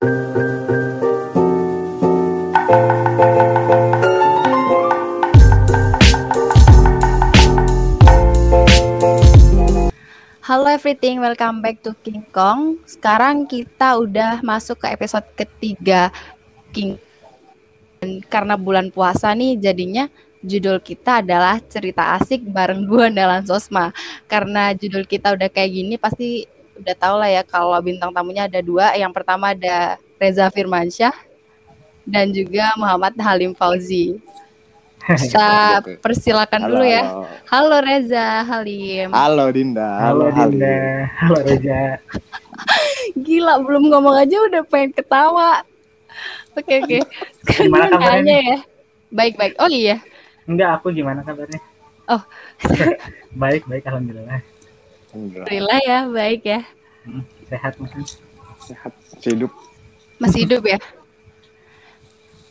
Halo everything, welcome back to King Kong. Sekarang kita udah masuk ke episode ketiga King Dan karena bulan puasa nih jadinya judul kita adalah cerita asik bareng gue Dalan Sosma. Karena judul kita udah kayak gini pasti udah tau lah ya kalau bintang tamunya ada dua. Yang pertama ada Reza Firmansyah dan juga Muhammad Halim Fauzi. Kita persilakan dulu ya. Halo Reza, Halim. Halo Dinda. Halo, Halim. Dinda. Halo Reza. Gila, belum ngomong aja udah pengen ketawa. Oke, oke. Sekarang Gimana gue kabarnya nanya ya. Baik-baik. Oh iya. Enggak, aku gimana kabarnya? Oh. baik, baik alhamdulillah. Alhamdulillah. Ya, baik ya. Hmm, Sehat makan. Sehat. Hidup. Masih hidup ya?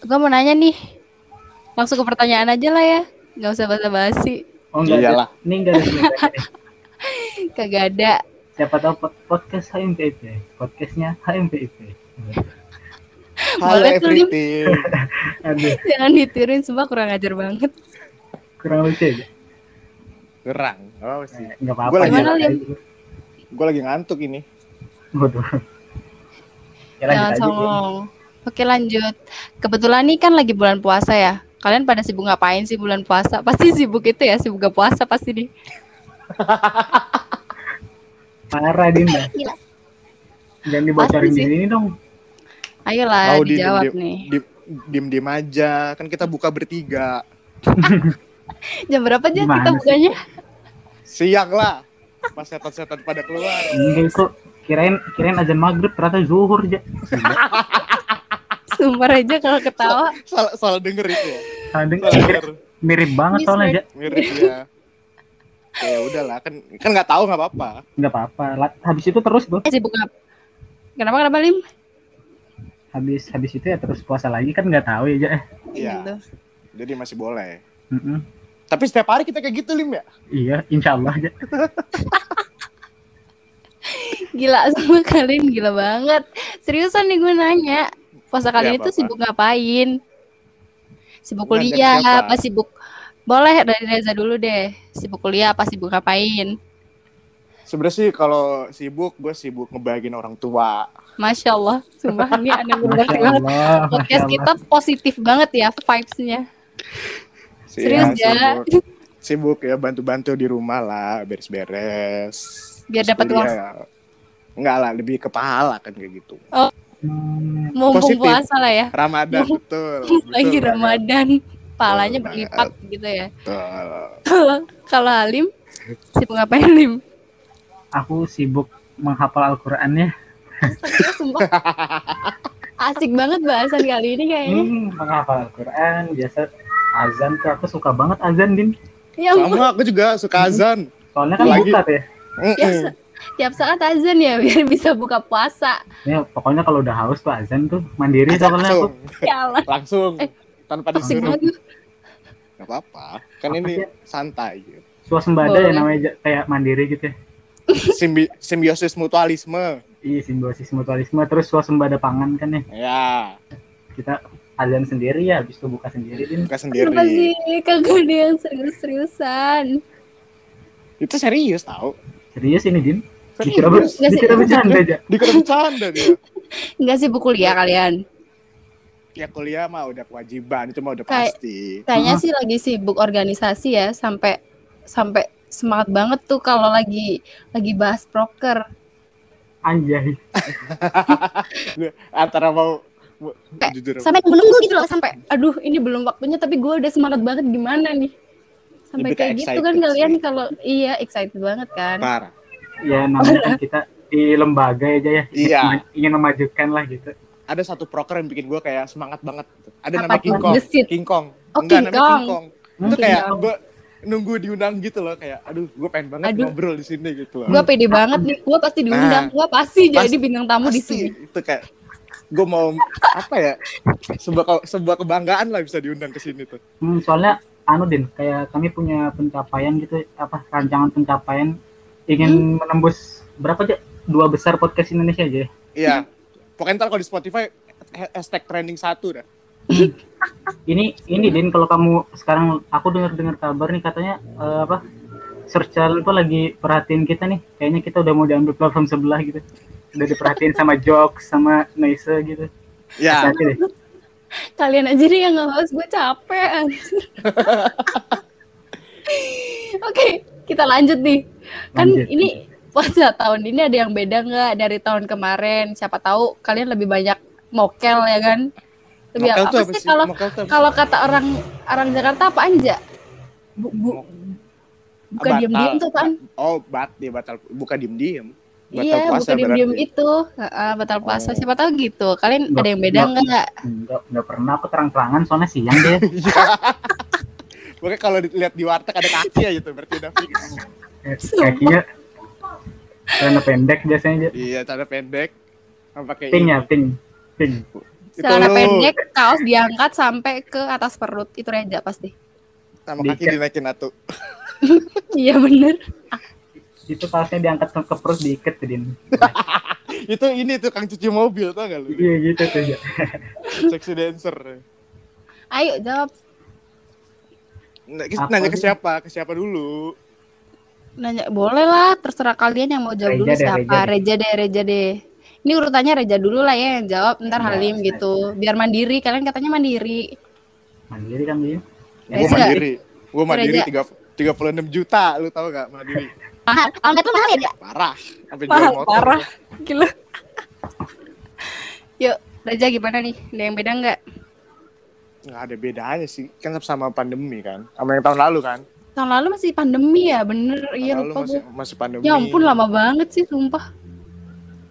Gue mau nanya nih. Langsung ke pertanyaan aja lah ya. Nggak usah basa-basi. Oh enggak. Iyalah. ada- Ini enggak ada. Kagak ada. Siapa tahu pod- podcast HMPIP. Podcastnya HMPIP. Halo Boleh everything. Aduh, Jangan ditiruin, semua kurang ajar banget. kurang lucu ya. Gerang. Oh sih. Eh, Enggak apa-apa. Gua lagi- Gimana, Lim? Gue lagi ngantuk ini. Waduh. Ya Jangan songong. Oke lanjut. Kebetulan nih kan lagi bulan puasa ya. Kalian pada sibuk ngapain sih bulan puasa? Pasti sibuk itu ya, sibuk gak puasa pasti nih. Parah Dinda. Gila. Jangan dibocorin di sini dong. Ayolah Mau di- dijawab di- nih. Di, diem diem aja. Kan kita buka bertiga. Jam berapa aja Gimana kita bukanya? Siang lah. Pas setan-setan pada keluar. Enggak kok. Kirain kirain azan maghrib ternyata zuhur aja. Sumpah aja kalau ketawa. Salah, salah denger itu ya. Salah mirip, denger. mirip banget soalnya aja. Mirip ya. Ya udahlah kan kan nggak tahu nggak apa-apa. Enggak apa-apa. Habis itu terus tuh. Eh, sibuk apa? Kenapa kenapa Lim? Habis habis itu ya terus puasa lagi kan nggak tahu ya aja. Eh. Iya. Gitu. Jadi masih boleh. Mm-mm. Tapi setiap hari kita kayak gitu lim ya. Iya, insya Allah aja. Gila semua kalian gila banget. Seriusan nih gue nanya. Puasa kalian Ya, itu apa-apa. sibuk ngapain? Sibuk kuliah siapa? apa sibuk boleh dari Reza dulu deh. Sibuk kuliah apa sibuk ngapain? Sebenarnya sih kalau sibuk gue sibuk ngebahagiin orang tua. Masya Allah, sumpah ini Masya banget. Podcast kita positif banget ya vibes-nya. Si- Serius, ya, sibuk. Sibuk ya bantu-bantu di rumah lah, beres-beres. Biar dapat uang. ya. Enggak lah, lebih ke pahala kan kayak gitu. Hmm, Mumpung puasa lah ya. Ramadan betul. Lagi betul, Ramadan, pahalanya berlipat gitu ya. Betul. Kalau Halim sibuk ngapain Lim? aku sibuk menghafal Al-Quran ya. Astaga, sumpah. Asik banget bahasan kali ini kayaknya. Hmm, menghafal Al-Quran, biasa azan tuh aku suka banget azan, Din. Ya Sama aku juga suka azan. Soalnya kan Lagi- buka tuh ya. Tiap, tiap saat azan ya biar bisa buka puasa. Ya, pokoknya kalau udah haus tuh azan tuh mandiri soalnya aku. Langsung, Ya Allah, langsung Eh, tanpa asik disuruh. banget. lu. Gak apa-apa. Kan Apa ini sih? santai. gitu. Suasembada Boleh. ya namanya kayak mandiri gitu ya. Simbi- simbiosis mutualisme. Iya, simbiosis mutualisme terus suasembada pangan kan ya. Ya, Kita azan sendiri ya, habis itu buka sendiri, Din. buka Kenapa sendiri. sih kagak ada yang serius-seriusan? Itu serius tau. Serius ini, Din. Serius. Dikira, ber- sih. dikira bercanda aja. Dikira bercanda dia. Enggak sibuk kuliah kalian. Ya kuliah mah udah kewajiban, itu mah udah Kayak- pasti. Kayaknya sih lagi sibuk organisasi ya sampai sampai semangat banget tuh kalau lagi lagi bahas proker. Anjay. Antara mau Kayak jujur Sampai menunggu gitu loh sampai aduh ini belum waktunya tapi gue udah semangat banget gimana nih. Sampai kayak gitu kan kalian sih. kalau iya excited banget kan. parah. Ya namanya kan kita di lembaga aja ya. Iya. Ingin memajukan lah gitu. Ada satu proker yang bikin gue kayak semangat banget. Ada Apa tuh? King Kong. King Kong. Oh, Enggak, King namanya King Kong. Kong. Hmm, Itu King kayak Kong. gue nunggu diundang gitu loh kayak aduh gue pengen banget Aduh. ngobrol di sini gitu loh. Gue pede banget nih, gue pasti diundang, Nah, gue pasti jadi pasti- bintang tamu di Pasti sini. itu kayak gue mau apa ya sebuah sebuah kebanggaan lah bisa diundang ke sini tuh Hmm, soalnya anu Din, kayak kami punya pencapaian gitu apa rancangan pencapaian ingin menembus berapa aja dua besar podcast Indonesia aja ya. iya Pokoknya ntar kalau di Spotify ha- hashtag trending satu dah. Ini ini Din kalau kamu sekarang aku dengar dengar kabar nih katanya eh, apa search challenge tuh lagi perhatiin kita nih. Kayaknya kita udah mau diambil platform sebelah gitu. Udah diperhatiin sama Jokes sama Nice gitu. Ya, deh. Kalian aja nih yang nge-host, gue capek. anjir. Oke, kita lanjut nih. Kan Lanjut. ini puasa tahun ini ada yang beda nggak dari tahun kemarin? Siapa tahu kalian lebih banyak mokel ya kan? Lebih mokel apa, sih kalau kalau kata orang orang Jakarta apa anja? Bu, bu, buka diem-diem tuh kan? Oh, bat dia batal buka diem-diem. Batal Iya, puasa buka diem-diem berarti. itu. Heeh, batal puasa. Oh. Siapa tahu gitu. Kalian Nggak- ada yang beda nggak- nggak? Enggak, enggak pernah aku terang-terangan soalnya siang deh. Pokoknya kalau dilihat di warteg ada kaki aja tuh berarti udah fix. Eh, Kakinya celana pendek biasanya aja. iya, cara pendek. Pakai Pink ya, pink. Pink. Celana pendek, kaos diangkat sampai ke atas perut. Itu Reja pasti. sama kaki dinaikin atu. Iya bener. Itu kaosnya diangkat ke, ke perut diikat tuh Din. itu ini tuh kang cuci mobil tau gak lu? Iya gitu tuh ya. Sexy dancer. Ayo jawab. Apa nanya ke siapa? Ke siapa dulu? Nanya, boleh lah, terserah kalian yang mau jawab Reja dulu deh, siapa. Reja Reja deh, Reja deh. Ini urutannya Reja dulu lah ya yang jawab, ntar Ya, Halim gitu. Biar mandiri, kalian katanya mandiri. Mandiri kan Din. Gue Reza. mandiri. Gue mandiri tiga tiga puluh enam juta, lu tau gak mandiri? Mahal, angkat tuh mahal ya? Parah. Sampai Mahal, motor. parah. Gila. Yuk, Reja gimana nih? Ada yang beda nggak? Nggak ada bedanya sih. Kan sama pandemi kan. Sama yang tahun lalu kan. Tahun lalu masih pandemi ya, bener. Iya tahun lalu lupa masih, gue. masih pandemi. Ya ampun lama banget sih, sumpah.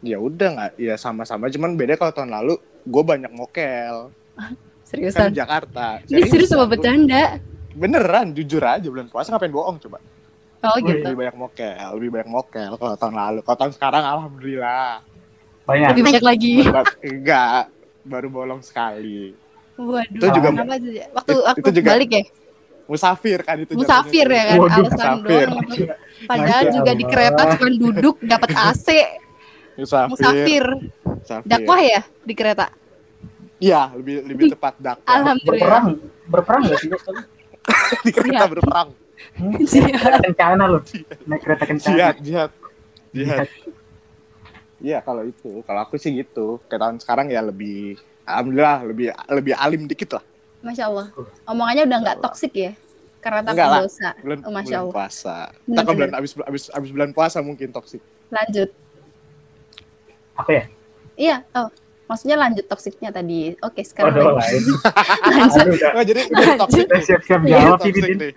Ya udah nggak, ya sama-sama. Cuman beda kalau tahun lalu gue banyak mokel. Kan Seriusan. di Jakarta. Ini serius sama bercanda. Beneran, jujur aja bulan puasa ngapain bohong coba. Oh gitu. Lebih banyak mokel, lebih banyak mokel kalau tahun lalu. Kalau tahun sekarang alhamdulillah. Banyak. Lebih banyak lagi. Enggak, baru bolong sekali. Waduh, Itu juga- ya? Waktu aku itu juga- balik ya? Musafir kan itu. Musafir ya kan, Waduh, alasan musafir. doang. Padahal Masya juga di Allah. kereta cuma duduk dapat AC, Musafir. musafir. Musafir. Dakwah ya di kereta. Iya, lebih lebih tepat dakwah. Alhamdulillah. Berperang. Berperang gak sih? Di kereta Iya. berperang. Iya. Kencana loh. Naik kereta kencana. Jihad, jihad. Jihad. Iya, kalau itu, kalau aku sih gitu. Kayak tahun sekarang ya lebih alhamdulillah lebih lebih alim dikit lah. Masya Allah. Omongannya udah nggak toksik ya? Karena takut Enggak lah. dosa. Bulan, Oh, Masya bulan Allah. puasa. Bener, Ntar kalau bulan abis, abis, abis bulan puasa mungkin toksik. Lanjut. Apa ya? Iya, oh. Maksudnya lanjut toksiknya tadi. Oke, sekarang Waduh, lanjut. lanjut, Aduh, udah. Oh, jadi jadi toksik Udah nih. siap-siap Iya, jawab ini.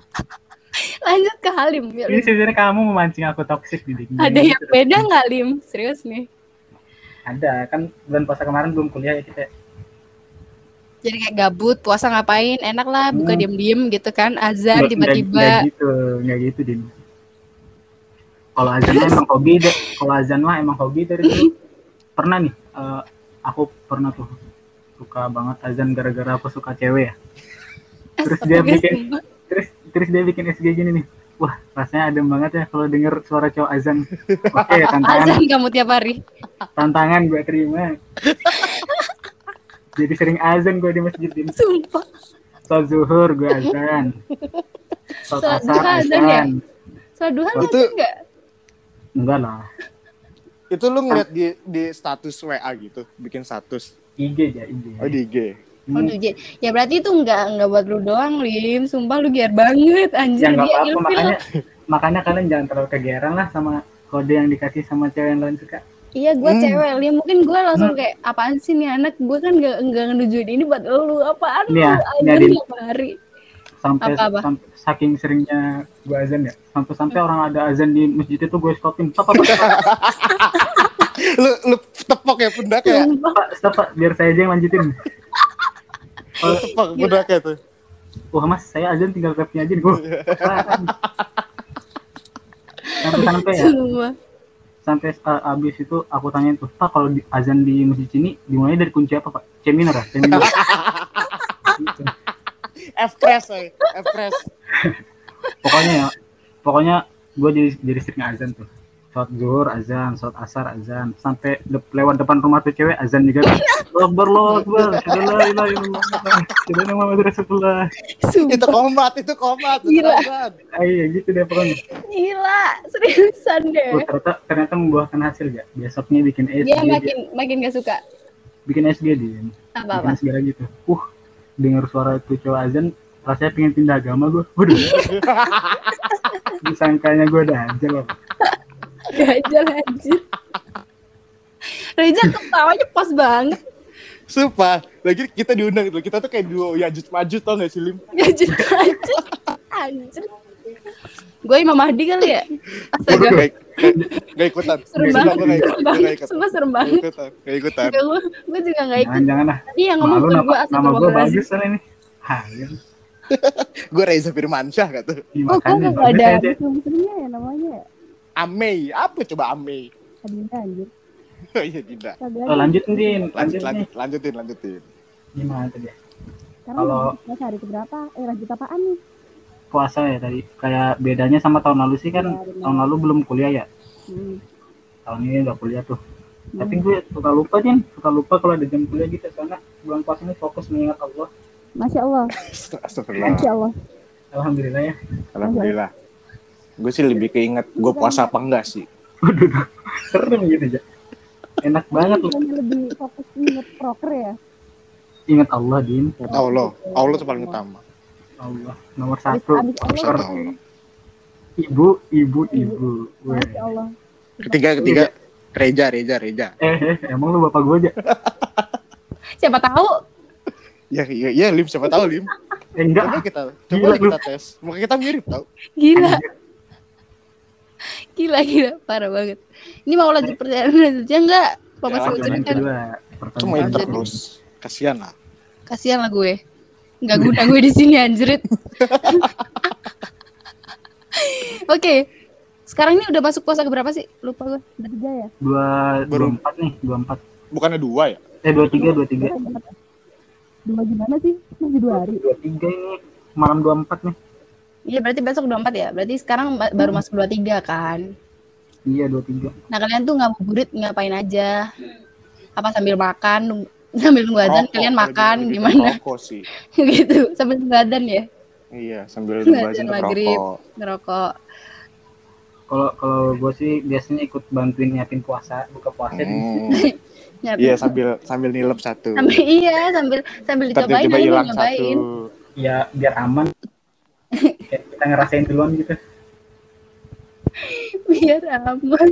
Lanjut ke Halim. Ini sebenarnya kamu memancing aku toksik nih. Din. Ada yang beda nggak Lim? Serius nih. Ada kan bulan puasa kemarin belum kuliah ya kita. Jadi kayak gabut, puasa ngapain? Enak lah, buka Hmm. diem-diem gitu kan. Azan tiba-tiba. nggak gitu, nggak gitu din. Kalau azan mah emang hobi deh. Kalau azan mah emang hobi dari dulu. Pernah nih, eh, aku pernah tuh suka banget azan gara-gara aku suka cewek ya. Terus dia bikin, terus terus dia bikin SG gini nih. Wah, rasanya adem banget ya kalau denger suara cowok azan. Oke, tantangan Azan kamu tiap hari. tantangan gue terima. Jadi sering azan gue di masjid din. Sumpah. Sholat zuhur gue azan. Sholat Sholat duha asar azan ya? Soal duha Itu- azan nggak? Enggak lah. Itu lu ngeliat di di status WA gitu, bikin status. IG aja, IG. Oh di IG. Oh, Hmm. Ya berarti itu nggak nggak buat lu doang, Lim. Sumpah lu giar banget, anjir. ya Dia apa-apa ilfil. makanya makanya kalian jangan terlalu kegeran lah sama kode yang dikasih sama cewek yang lain suka Iya, gue Hmm. cewek, Lim. Mungkin gue langsung Hmm. kayak, apaan sih nih anak? Gue kan nggak nggak ngenujuin ini buat lu. Apaan ya, lu? Adin. tiap hari. sampai, Apa-apa? sampai saking seringnya gue azan ya sampai sampai orang ada azan di masjid itu gue stopin stop apa stop, lu lu tepok ya pundak ya? Stop Pak. biar saya aja yang lanjutin Pundak ya tuh. wah mas saya azan tinggal grabnya aja nih gue sampai sampai ya sampai uh, abis itu aku tanya tuh pak kalau di, azan di masjid sini dimulai dari kunci apa pak C minor ya C minor. F press, eh. F press. pokoknya ya pokoknya gue jadi jadi sering azan tuh sholat zuhur azan sholat asar azan. Sampai de- lewat depan rumah tuh cewek azan juga. Allahu Akbar Muhammad Rasulullah. Itu komat, itu komat. Gila. iya gitu deh pokoknya. Gila, seriusan deh. Oh, ternyata ternyata membuahkan hasil ya besoknya bikin SG Dia dia- makin makin gak suka. bikin SG dia. Apa-apa. bikin SG lagi tuh uh dengar suara itu cowok azan rasanya pengen pindah agama gue waduh. Disangkanya gue aja Gajal anjir. Reza ketawanya pas banget. Sumpah, lagi kita diundang gitu. Kita tuh kayak duo Yajuj Majud tau gak sih, Lim? Gajal anjir. Anjir. Gue Imam Mahdi kali ya? Astaga. Gak, gak, gak ikutan. Serem banget. gue gak Serem ikutan. Gue gak banget. ikutan. Sumpah serem Gak banget. ikutan. Gak ikutan. Gue, gue juga gak ikut. jangan jangan lah Tadi yang ngomong nama, gue nama gue bagus kan ini Hah, ya. Gue Reza Firmansyah gak tuh. Iya, Oh, kok gak ada muslim-muslimnya ya namanya ya? Amei. Apa coba Amei? Adinda anjir. Iya, tidak. Kagak Oh, lanjut Din, Lanjut, lanjut lanjutin, lanjutin. Gimana tadi? ya? Kalau- puasa hari keberapa? Eh lanjut apaan nih? Puasa ya tadi. Kayak bedanya sama tahun lalu sih kan, Ya, tahun lalu belum kuliah ya. Hmm. Tahun ini udah kuliah tuh. Tapi gue suka lupa Din, suka lupa kalau ada jam kuliah gitu karena bulan puasa ini fokus mengingat Allah. Masya Allah, Astagfirullah. Masya Allah. Alhamdulillah ya. Alhamdulillah. Gue sih lebih keinget gue puasa apa enggak sih. Serem gitu ya. Enak banget loh. Lebih fokus inget proker ya? Ingat Allah Din. Allah. Allah tuh paling utama. Allah nomor Abis, satu. abis Allah, Nomor satu langsung Allah. Ibu, ibu, ibu. Masya Allah. Ketiga, ketiga. Reja, Reja, Reja. Eh, eh, emang lu bapak gue aja? Siapa tahu? Ya, iya, iya, Lim. Siapa tahu, Lim. Eh, enggak. Coba kita, coba kita tes. Mungkin kita mirip tau. Gila. Gila, gila. Parah banget. Ini mau lanjut pertanyaan selanjutnya enggak? Apa Ya, masih lanjut, mau cerita? Cuma kedua. terus. Kasian lah. Kasihan lah gue. Nggak guna gue di sini anjrit. Oke. Sekarang ini udah masuk puasa keberapa sih? Lupa gue. Udah tiga ya? Dua, dua Baru- empat nih, dua empat. Bukannya dua ya? Eh, dua tiga, dua tiga. Dua gimana sih? Masih dua hari. Dua tiga ini malam dua empat nih. Iya berarti besok 24 ya. Berarti sekarang ba- baru masuk 23 kan. Iya dua tiga. Nah kalian tuh ngabuburit ngapain aja? Apa sambil makan, sambil nunggu azan kalian makan di- di- gimana? Rokok sih. gitu sambil nunggu azan ya Iya, sambil nunggu azan Maghrib. rokok. ngerokok. Kalau kalau gue sih biasanya ikut bantuin nyiapin puasa, buka puasa di Hmm. Iya, sambil sambil nilep satu. sambil iya sambil sambil dicobain hilang nyobain. satu. ya biar aman. Kayak kita ngerasain duluan gitu. Biar aman.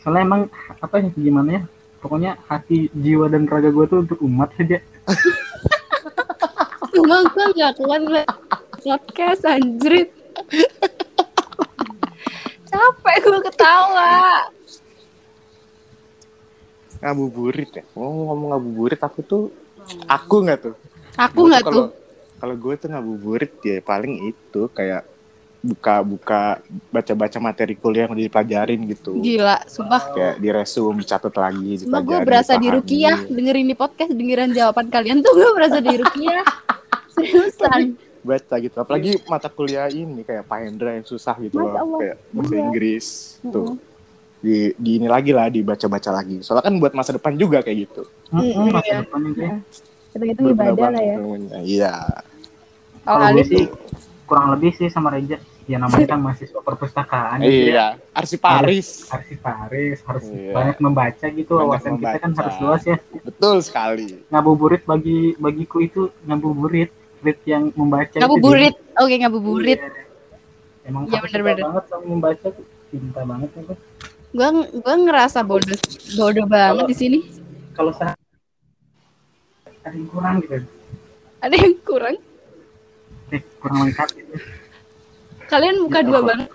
Soalnya emang apa ya gimana ya? Pokoknya hati, jiwa dan raga gue tuh untuk umat aja. Cuma gue gak kuat podcast anjrit. Capek gue ketawa. Ngabuburit ya. Ngomong ngomong ngabuburit aku tuh aku nggak tuh. Aku nggak tuh. Kalau gue tuh ngabuburit ya paling itu kayak buka-buka baca-baca materi kuliah yang udah dipelajarin gitu. Gila, sumpah. Kayak di resume dicatat lagi, Cuma gue berasa di. Rukiah dengerin di podcast dengerin jawaban kalian tuh gue berasa di Rukiah. Seriusan. baca gitu. Apalagi mata kuliah ini kayak Pak Hendra yang susah gitu loh, Allah. kayak bahasa Iya. Inggris tuh. Di, di ini lagi lah dibaca-baca lagi. Soalnya kan buat masa depan juga kayak gitu. Mm-mm, masa iya. depan itu ya. Hitung-hitung Berguna ibadah lah ya. Iya. Kalau Kalau gue Alif sih kurang lebih sih sama Reja. Ya namanya kan mahasiswa perpustakaan. gitu ya. Iya, arsiparis. Arsiparis harus Iya. banyak membaca gitu. Banyak Wawasan kita kan harus luas ya. Betul sekali. Ngabuburit bagi bagiku itu ngabuburit rit yang membaca ngabuburit. Oke, dia- ngabuburit. Iya. Emang Iya, aku bener-bener. suka banget sama membaca tuh cinta banget aku. Gue gue ngerasa bodoh bodoh banget Kalau- di sini. Kalau saya ada yang kurang gitu, Ada yang kurang. Eh, kurang lengkap gitu. Kalian muka Gitu. dua banget.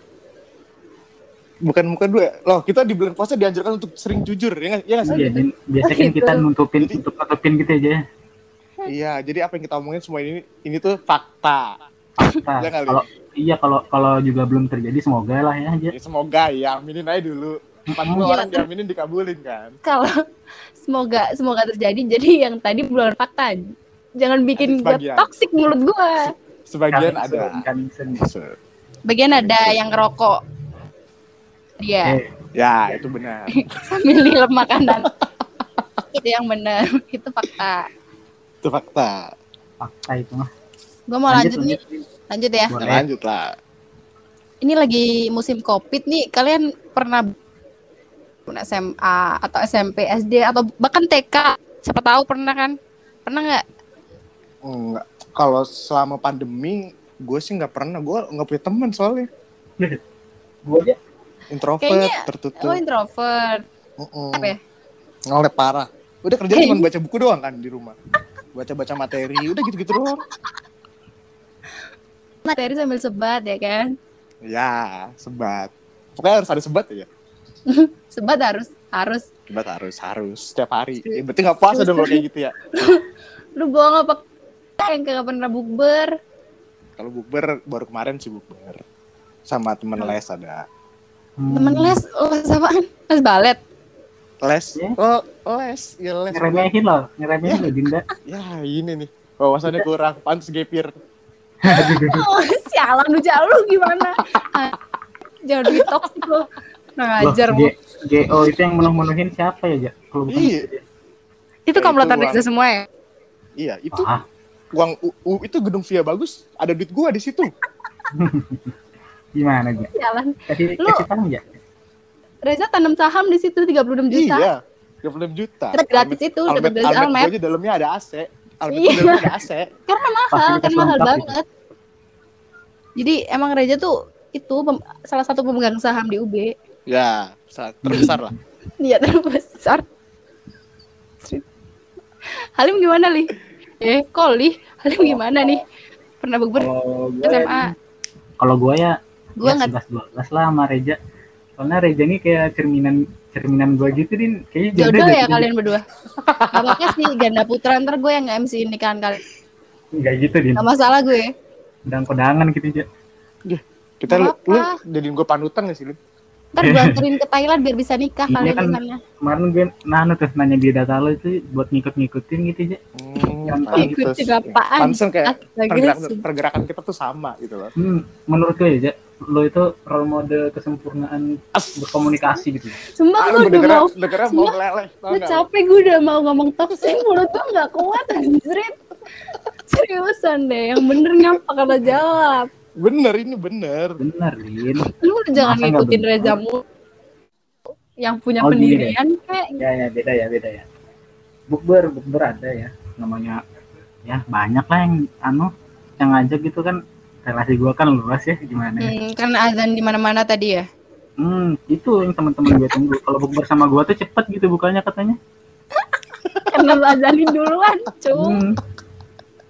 Bukan muka dua. Loh, kita di bulan puasa dianjurkan untuk sering jujur, ya nggak ya nggak sih? Iya, biasanya kan gitu. kita nutupin Jadi- untuk nutupin gitu aja. ya. Iya, jadi apa yang kita omongin semua ini ini tuh fakta. Fakta. Iya kali. Kalau iya kalau kalau juga belum terjadi semoga lah ya aja. Ya, semoga ya, aminin aja dulu. 40 Iya. orang diaminin dikabulin kan. Kalau semoga semoga terjadi. Jadi yang tadi bulan fakta. Jangan bikin gue toxic mulut gue. Sebagian ada. Se- Bagian ada yang ngerokok. Dia Eh, Ya, itu benar. sambil nilep makanan. itu yang benar. Itu fakta. Itu fakta. fakta itu mah. Gue mau lanjut, nih. Lanjut ya. Boleh. lanjut lah. Ini lagi musim Covid nih. Kalian pernah SMA atau SMP, SD atau bahkan TK? Siapa tahu pernah kan? Pernah nggak? Enggak. Kalau selama pandemi, gue sih nggak pernah. Gue nggak punya teman soalnya. Gue aja Introvert, Kayaknya- tertutup. Oh introvert. Mm-mm. Apa ya? Ngelep parah. Udah kerja cuma baca buku doang kan di rumah. Baca-baca materi, udah gitu-gitu doang. Materi sambil sebat ya kan? Ya, sebat. Pokoknya harus ada sebat aja. Sebat harus harus. Sebat harus, harus. Setiap hari. Eh, berarti nggak puasa dong kalau kayak gitu ya. Lu bohong apa? Yang kagak pernah bukber. Kalau bukber, baru kemarin sih bukber. Sama temen les ada. hmm, Temen les, les apaan? Les balet. Les? Ya. Oh, les. Ya les. ngeremehin loh, ngeremehin loh Dinda. Ya, ini nih. Wawasannya kurang. Pantes gapir. Oh, sialan lu jauh lu gimana? Jangan di toxic lu. Nah, Loh, ngajar lu. GO itu yang menuh-menuhin siapa ya, Ja? Kalau bukan Iya. Itu Ya, komplotan Reza semua ya? Iya, itu Ah, uang U, U- itu gedung via bagus. Ada duit gua di situ. gimana, Ja? Sialan. Kasih, Lu- kasih Ja? Reza tanam saham di situ 36 juta. Iya. 36 juta. Dapat gratis Almet- itu, dapat Almet, gratis Almet Almet. gua aja dalamnya ada AC. Almet Iya. dalamnya ada AC. Karena mahal, kan mahal banget. Jadi emang Reza tuh itu salah satu pemegang saham di UB. Ya, sa- terbesar lah. Iya terbesar. Halim gimana li? Eh, kok li? Halim gimana nih? Pernah bukber Kalau gue, SMA? kalau gue ya, Gua ya nggak 11 12 lah sama Reja. Soalnya Reja ini kayak cerminan cerminan gue gitu din. Kayaknya jodoh deh, ya Din. kalian berdua. Gak apa-apa sih ganda putra ntar gue yang nge-MC nikahan kalian. Enggak gitu din. Gak masalah gue. Sedang kodangan gitu aja. Kita lu, Apa? lu jadiin gua panutan gak sih lu? Ntar gue anterin ke Thailand biar bisa nikah Iya kalian kan. sana. Kemarin gue nanya tuh nanya biodata lo itu buat ngikut-ngikutin gitu aja. Hmm, Yang pantes. Ikutin apaan? Pantesan kayak pergerakan, pergerakan kita tuh sama gitu loh. Hmm, menurut gue ya, Ja, lo itu role model kesempurnaan berkomunikasi gitu. Sumpah Ah, gue udah mau dengernya mau meleleh, Gue capek gue udah mau ngomong toxic mulut gue gak kuat anjrit Seriusan deh yang bener ngapa kata jawab Bener, ini bener. Bener, Lin. Lu jangan Masa ngikutin? Reza Mu Yang punya Oh, gini pendirian kayak Ya, ya, beda ya, beda ya. Bukber, bukber ada ya. Namanya, ya banyak lah yang, anu, yang ngajak gitu kan. Relasi gue kan luas ya, gimana ya. hmm, Karena azan di mana mana tadi ya Hmm, itu yang teman-teman gue tunggu. Kalau bukber sama gue tuh cepet gitu bukannya katanya. Karena lu azanin duluan cu Hmm,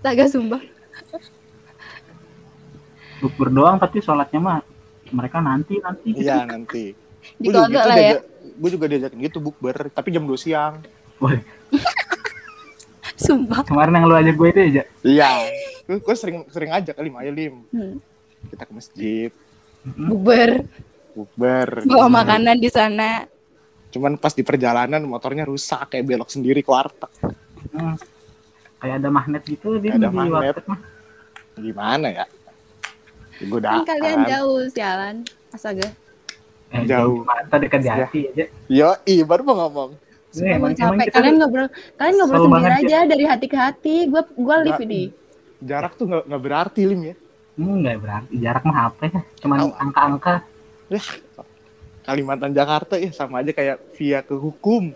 Saga sumpah bukber doang tapi sholatnya mah mereka nanti nanti. gitu. Iya nanti. Gue juga, gitu lah ya diajak- gua juga diajakin gitu bukber, tapi jam 2 siang. Sumpah kemarin yang lu ajak gue itu aja. Iya. Gue sering sering ajak kali, ayo Lim. hmm. Kita ke masjid, Bukber bukber. Bawa makanan di sana Cuman pas di perjalanan motornya rusak kayak belok sendiri ke warteg. Hmm. Kayak ada magnet gitu dia Ada di magnet. warteg mah. Gimana ya? Gue Kan kalian jauh sialan Astaga Eh, Jauh. Mata dekat di Ya. hati aja. Yo, iya baru mau ngomong. Ini Emang capek kita Kalian ngobrol Kalian ngobrol sendiri banget, aja dari hati ke hati Gue gue live ini Jarak tuh nggak nggak berarti Lim ya. Hmm, nggak berarti jarak mah apa ya? Cuman angka-angka. Kalimantan Jakarta ya sama aja kayak via ke hukum.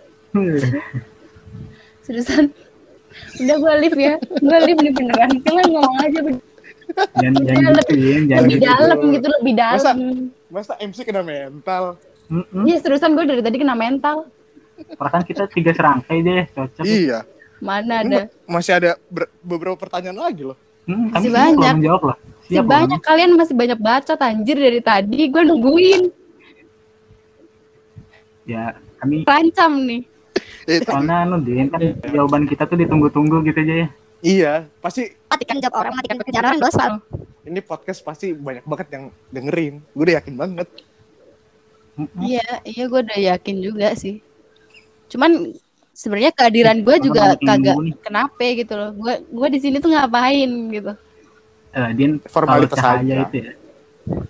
Seriusan Udah gue live ya Gue live nih beneran Kalian ngomong aja bener- jangan jangan Lebih- gituin, jangan lebih gitu. dalam gitu lebih Masa- dalam Masa MC kena mental? Iya seriusan gue dari tadi kena mental Perasaan kita tiga serangkai deh, cocok. Iya. Mana ada masih ada ber- beberapa pertanyaan lagi loh. Hmm, Masih banyak. loh menjawab lah. Masih loh banyak kalian masih banyak bacot anjir dari tadi gue nungguin. Ya, kami Rancam nih Eh, soalnya anu Din, kan jawaban kita tuh ditunggu-tunggu gitu aja ya. Iya, pasti Matikan jawab orang Matikan pekerjaan orang dosa ini podcast pasti banyak banget yang dengerin. Gue udah yakin banget. Iya iya gue udah yakin juga sih Cuman sebenarnya kehadiran gue juga kagak kenapa gitu loh gue gue di sini tuh ngapain gitu Eh, Din, Formalitas kalau cahaya aja. itu ya.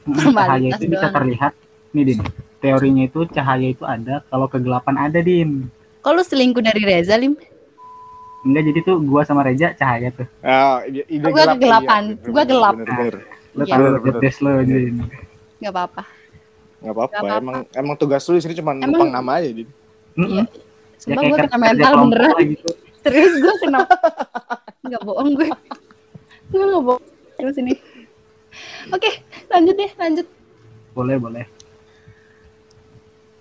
Mm, Formalitas cahaya itu bisa terlihat nih din teorinya itu cahaya itu ada kalau kegelapan ada din lu selingkuh dari Reza, Lim? Enggak jadi tuh gua sama Reja cahaya tuh Ah, ide, ide Gua gelap, kegelapan. iya, Gua gelap. bener, bener. lo Iya. tahu tes lo din Gak apa-apa. Nggak apa-apa. Nggak apa-apa. Emang emang tugas lu di sini cuma Emang- numpang nama aja, Din. Mm-mm. Sumpah kayak gue kena mental beneran. gitu. Serius gue kena. Gak bohong gue. Gue gak bohong. Terus ini. Oke, lanjut deh, lanjut. boleh boleh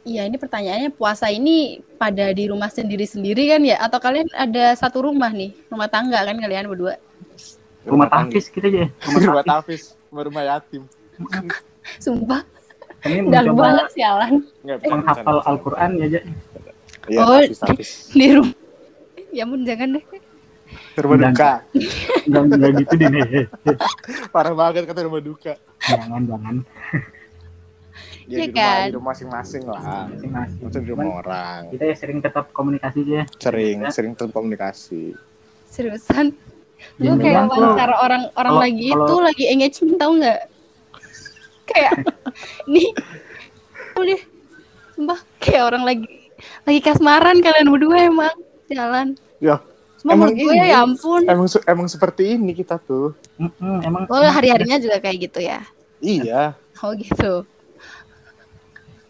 Iya, ini pertanyaannya puasa ini pada di rumah sendiri-sendiri kan ya? Atau kalian ada satu rumah nih? Rumah tangga kan kalian berdua? rumah tangga. tafis kita aja Rumah tafis, rumah yatim. Sumpah, ini mencoba banget sialan. Enggak menghafal. Al-Quran ya aja Iya, Oh. tafis, tafis. Di rumah. Ya ampun, jangan deh. Rumah Dan- duka. jangan gitu din Parah banget kata rumah duka. jangan jangan Ya, Iya di rumah, kan? di rumah masing-masing lah. masing-masing di rumah orang. kita ya sering tetap komunikasi aja Sering, sering terkomunikasi. Seriusan. Gue Jangan kayak tuh. wawancara orang orang Kalau- lagi kalau- itu lagi engagement tau nggak? Kayak nih, boleh, sumpah kayak orang lagi lagi kasmaran kalian berdua emang jalan. Ya, Semua Emang gue ini. ya ampun. emang emang seperti ini kita tuh. Mm-mm, emang Oh hari harinya juga kayak gitu ya? Iya. Oh gitu.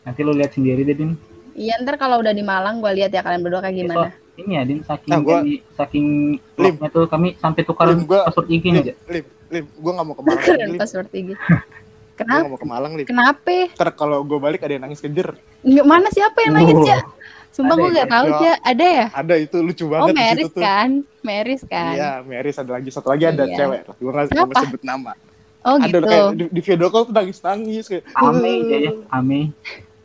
Nanti lu lihat sendiri deh din Iya ntar kalau udah di Malang gue lihat ya kalian berdua kayak gimana. Besok ini ya din saking Nah, gua- jadi- saking Lim. tuh kami sampai tukar Lim, gua- password IG Lim, aja Lim, Lim, gue gak mau ke Malang. Keren Lim. pas seperti gitu. Gue Kenapa? gak mau ke Malang, Lim. Kenapa? Ntar kalau gue balik ada yang nangis kejer. Nggak mana siapa yang nangis ya? Sumpah Ada gue gak tahu Ya. Ada ya? Ada itu lucu Oh banget di Meris kan? Meris kan? Iya, Meris ada lagi satu lagi ada Iya. cewek. Gue gak mau sebut nama. Oh ada gitu. kayak di, di video call tuh nangis nangis kayak. Ame aja ya Ame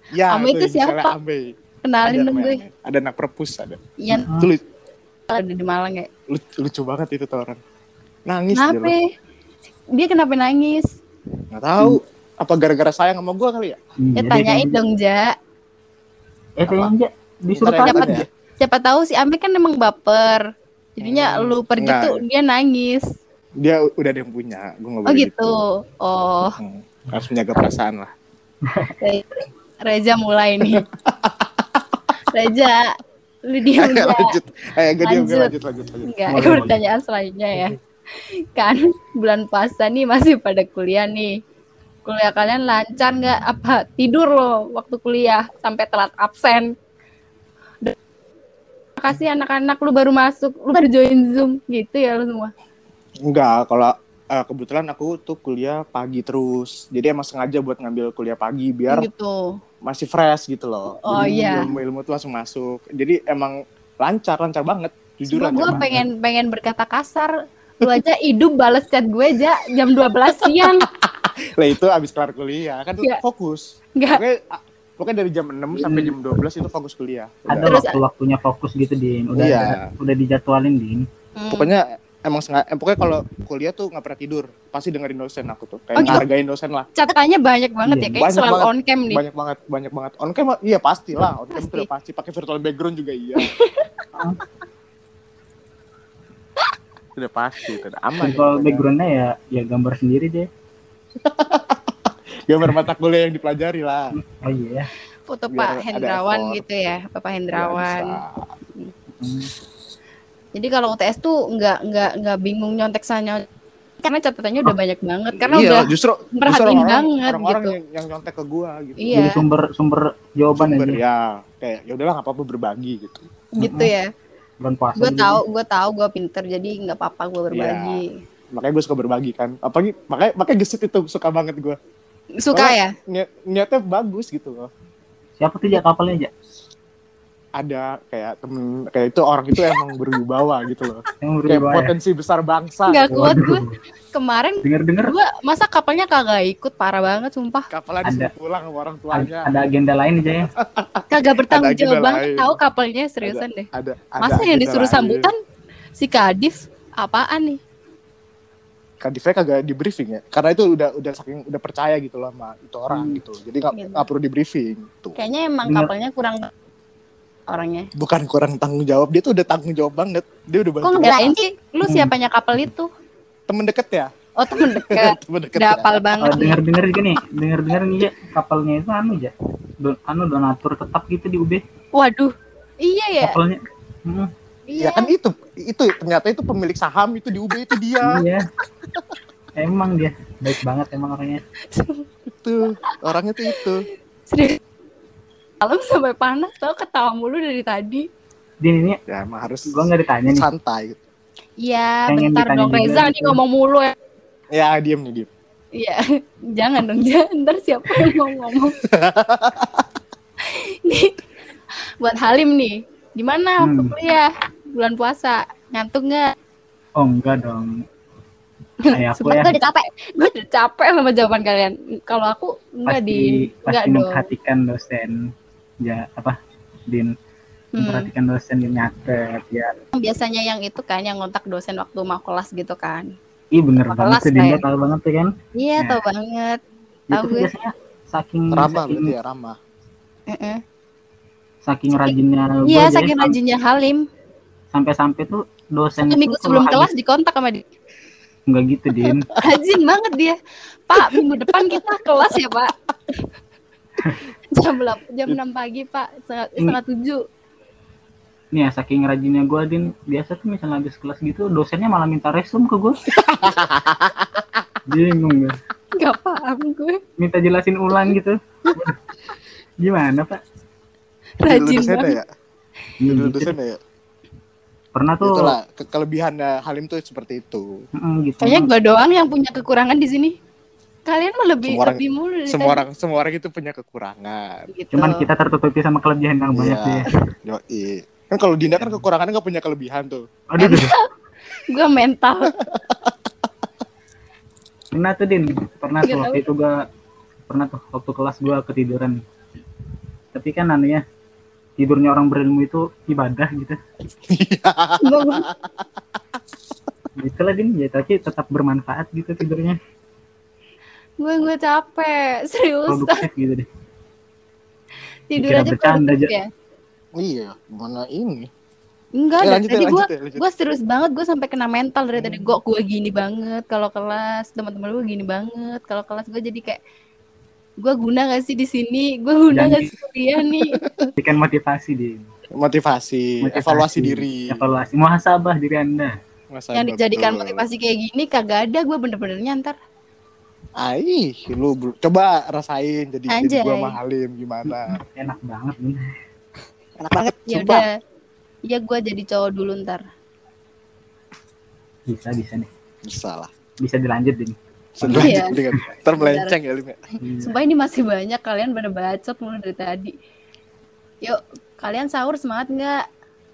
Ya, Ame itu siapa? Ame. Kenalin dong gue. Ada anak perpus ada. Iya, Itu ada di Malang ya. lucu, lucu banget itu tuh orang. Nangis Kenapa? dia loh. Dia kenapa nangis? Nggak tahu. Apa gara-gara sayang sama gue kali ya? Ya Iya, tanyain deh. dong, Ja. eh tanya aja disuruh ya, tanya bentar ya. Siapa tahu si Ame kan emang baper. Jadinya Hmm, lu pergi enggak. tuh dia nangis. Dia udah ada yang punya. Gue nggak Oh boleh gitu. Oh, Hmm, harus menjaga perasaan lah. Re- Reza mulai nih. Reza, lu diam Ayo Ja. lanjut. Ayo gue diam, Lanjut. lanjut, lanjut, lanjut. Enggak, boleh. pertanyaan selanjutnya ya. Kan bulan puasa nih masih pada kuliah nih. Kuliah kalian lancar nggak? Apa tidur loh waktu kuliah sampai telat absen? Makasih anak-anak lu baru masuk, lu baru join Zoom gitu ya lu semua. Enggak, kalau eh, kebetulan aku tuh kuliah pagi terus. Jadi emang sengaja buat ngambil kuliah pagi biar Gitu. Masih fresh gitu loh. Oh, Jadi iya. Ilmu, ilmu tuh langsung masuk. Jadi emang lancar, lancar banget. Jujur Cuma gue banget. pengen pengen berkata kasar. Lu aja hidup balas chat gue aja jam 12 siang. Lah itu abis kelar kuliah kan tuh Iya. fokus. Enggak. Pokoknya, pokoknya dari jam 6 sampai jam 12 itu fokus kuliah. ada Udah. Waktu-waktunya fokus gitu din udah Iya. udah dijadwalin din Hmm. Pokoknya emang sengaja, eh, pokoknya kalau kuliah tuh nggak pernah tidur. Pasti dengerin dosen aku tuh. Oh, Kayak gitu? ngehargain dosen lah. catatannya banyak banget Iya, ya kayak banyak selalu banget. on cam nih. Banyak banget, banyak banget. On cam iya pasti lah. On cam Pasti. tuh udah pasti. Pakai virtual background juga iya. Udah pasti, itu udah aman. visual ya, backgroundnya ya ya gambar sendiri deh Gambar mata kuliah yang dipelajari lah. oh iya Foto Biar Pak Hendrawan gitu ya, Bapak Ya, Hendrawan. bisa. Jadi kalau UTS tuh nggak nggak nggak bingung nyontek sana karena catatannya udah banyak banget karena iya, udah justru merhatiin justru orang, banget orang-orang gitu. yang, yang nyontek ke gua gitu. iya jadi sumber sumber jawaban Sumber, aja ya kayak ya udahlah apa-apa berbagi gitu. gitu ya. bulan puasa Gue juga. tahu, gue tahu gue pinter jadi nggak apa-apa gue berbagi. Makanya gue suka berbagi kan. Apalagi makanya makanya gesit itu suka banget gua. Suka ya? Niat, niatnya bagus gitu loh. siapa tuh ya kapalnya aja Ada kayak temen kayak itu orang itu emang berwibawa gitu loh. yang Kayak ya potensi besar bangsa. Nggak kuat gue. Kemarin denger denger gue masa kapalnya kagak ikut parah banget sumpah. Kapalan Ada. pulang sama orang tuanya. ada agenda lain aja ya Kagak bertanggung jawab banget lain. tahu kapalnya seriusan deh. Ada, ada Masa yang disuruh lain. sambutan si Kadif apaan nih? Kadifnya kagak di briefing ya karena itu udah udah saking udah percaya gitu loh sama itu orang Hmm. gitu jadi nggak Gitu. nggak perlu di briefing tuh Kayaknya emang kapalnya kurang orangnya. bukan kurang tanggung jawab dia tuh udah tanggung jawab banget dia udah Kok ngebelain sih? Lu Hmm. siapanya kapal itu? temen deket ya Oh temen dekat. Temen deket Udah ya. hafal banget Oh, nih. dengar-dengar gini, dengar-dengar nih ya kapalnya itu anu ya. Don, anu donatur tetap gitu di UB Waduh. Iya ya. kapalnya. Hmm, Ya Iya. kan itu, itu ternyata itu pemilik saham itu di UB itu dia. iya. Emang dia baik banget emang orangnya. Itu orangnya tuh itu. Serius. Malam sampai panas tau ketawa mulu dari tadi. Din ini Ya emang harus gua nggak ditanya nih. santai. Iya, Pengen bentar dong Reza nih gitu. ngomong mulu ya. Ya diem nih diem. Iya, jangan dong, jangan. Ntar siapa yang mau ngomong? nih, buat Halim nih, gimana waktu Hmm. kuliah bulan puasa? Ngantuk nggak? Oh enggak dong. Kayak aku ya gue udah capek, gue udah capek sama jawaban kalian. Kalau aku enggak pasti di, enggak pasti dong. memperhatikan dosen ya apa Din Hmm. memperhatikan dosen yang nyatet ya. Biasanya yang itu kan yang ngontak dosen waktu mau kelas gitu kan. Ih bener Apa banget kelas tuh Din, lah ya? lo tahu banget tuh kan. Iya, Nah. tau banget. Itu Tahu gue. biasanya saking Ramah saking, berarti ya ramah. Heeh. saking rajinnya Iya, saking ya, sam- rajinnya Halim. sampai-sampai tuh dosen Satu itu minggu sebelum habis- kelas dikontak sama dia. enggak gitu Din. Rajin banget dia. Pak, minggu depan kita kelas ya, Pak. jam 8, jam 6 pagi, Pak. Setengah, 7. Nih ya saking rajinnya gua Din, biasa tuh misalnya habis kelas gitu dosennya malah minta resum ke gua. Bingung gue. Gak paham gue. Minta jelasin ulang gitu. Gimana, Pak? Rajin banget. ya. Dulu dosen ya. Pernah tuh Itulah ke kelebihannya Halim tuh seperti itu. Mm, gitu. Kayaknya gue doang yang punya kekurangan di sini. Kalian mah lebih Semua orang- lebih mulu Semua tadi. orang semua orang itu punya kekurangan. gitu. Cuman kita tertutupi sama kelebihan yang banyak Iya. ya. Yoi. Kan kalau Dinda kan kekurangannya nggak punya kelebihan tuh. Aduh, gue mental. pernah tuh Din, pernah tuh waktu itu gua pernah tuh waktu kelas gua ketiduran. Tapi kan anu ya, tidurnya orang berilmu itu ibadah gitu. Gitu lah Din, ya tapi tetap bermanfaat gitu tidurnya. Gue gue capek, serius. Gitu deh. Tidur Dikira aja bercanda aja. ya. iya, mana ini? Enggak, Eh, lanjut ya, tadi gue ya, lanjut. gue serius banget gue sampai kena mental dari tadi gue gue gini banget kalau kelas teman-teman gue gini banget kalau kelas gue jadi kayak gue guna gak sih di sini gue guna Jangan gak sih kuliah nih Berikan motivasi Din. Motivasi, Motivasi. evaluasi diri. Evaluasi, muhasabah diri Anda. Masa yang dijadikan betul. motivasi kayak gini kagak ada gue bener-bener nyantar Aih, lu bel- coba rasain jadi jadi Anjay. gua sama Halim gimana. Enak banget Din. Enak banget, ya udah ya gue jadi cowok dulu ntar Bisa, bisa nih. Bisa lah. Bisa dilanjut. Sudah Iya. dengan ntar melenceng ya Lim ya. Iya. sumpah ini masih banyak kalian pada bacot mulu dari tadi yuk kalian sahur semangat nggak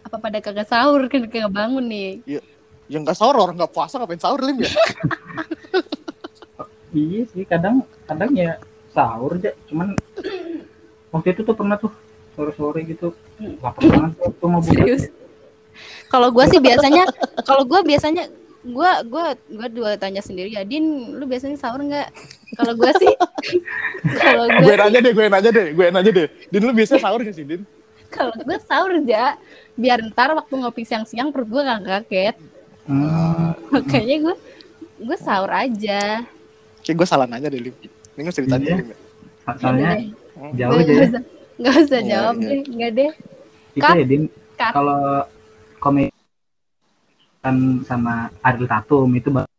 apa pada kagak sahur kan kagak bangun nih Yang nggak sahur orang nggak puasa ngapain sahur Lim ya? Iya sih, kadang kadang ya sahur aja. Cuman waktu itu tuh pernah tuh sore-sore gitu lapar banget tuh waktu mau buka. serius kalau gue sih biasanya kalau gue biasanya gue gue gue dua tanya sendiri ya Din lu biasanya sahur nggak kalau gue sih kalau gue gue nanya deh, gue nanya deh, gue nanya deh. Din lu biasa sahur gak sih Din? kalau gue sahur aja biar ntar waktu ngopi siang-siang perut gue nggak kaget Hmm, makanya gue gue sahur aja Kayak gue salah nanya deh Lim. Ini nggak usah ditanya Iya. Lim ya. soalnya jauh Nggak aja ya. usah nggak usah Iya, jawab iya. deh nggak deh Itu Cut. ya Din, Cut. kalau komedi kan sama Ariel Tatum itu baru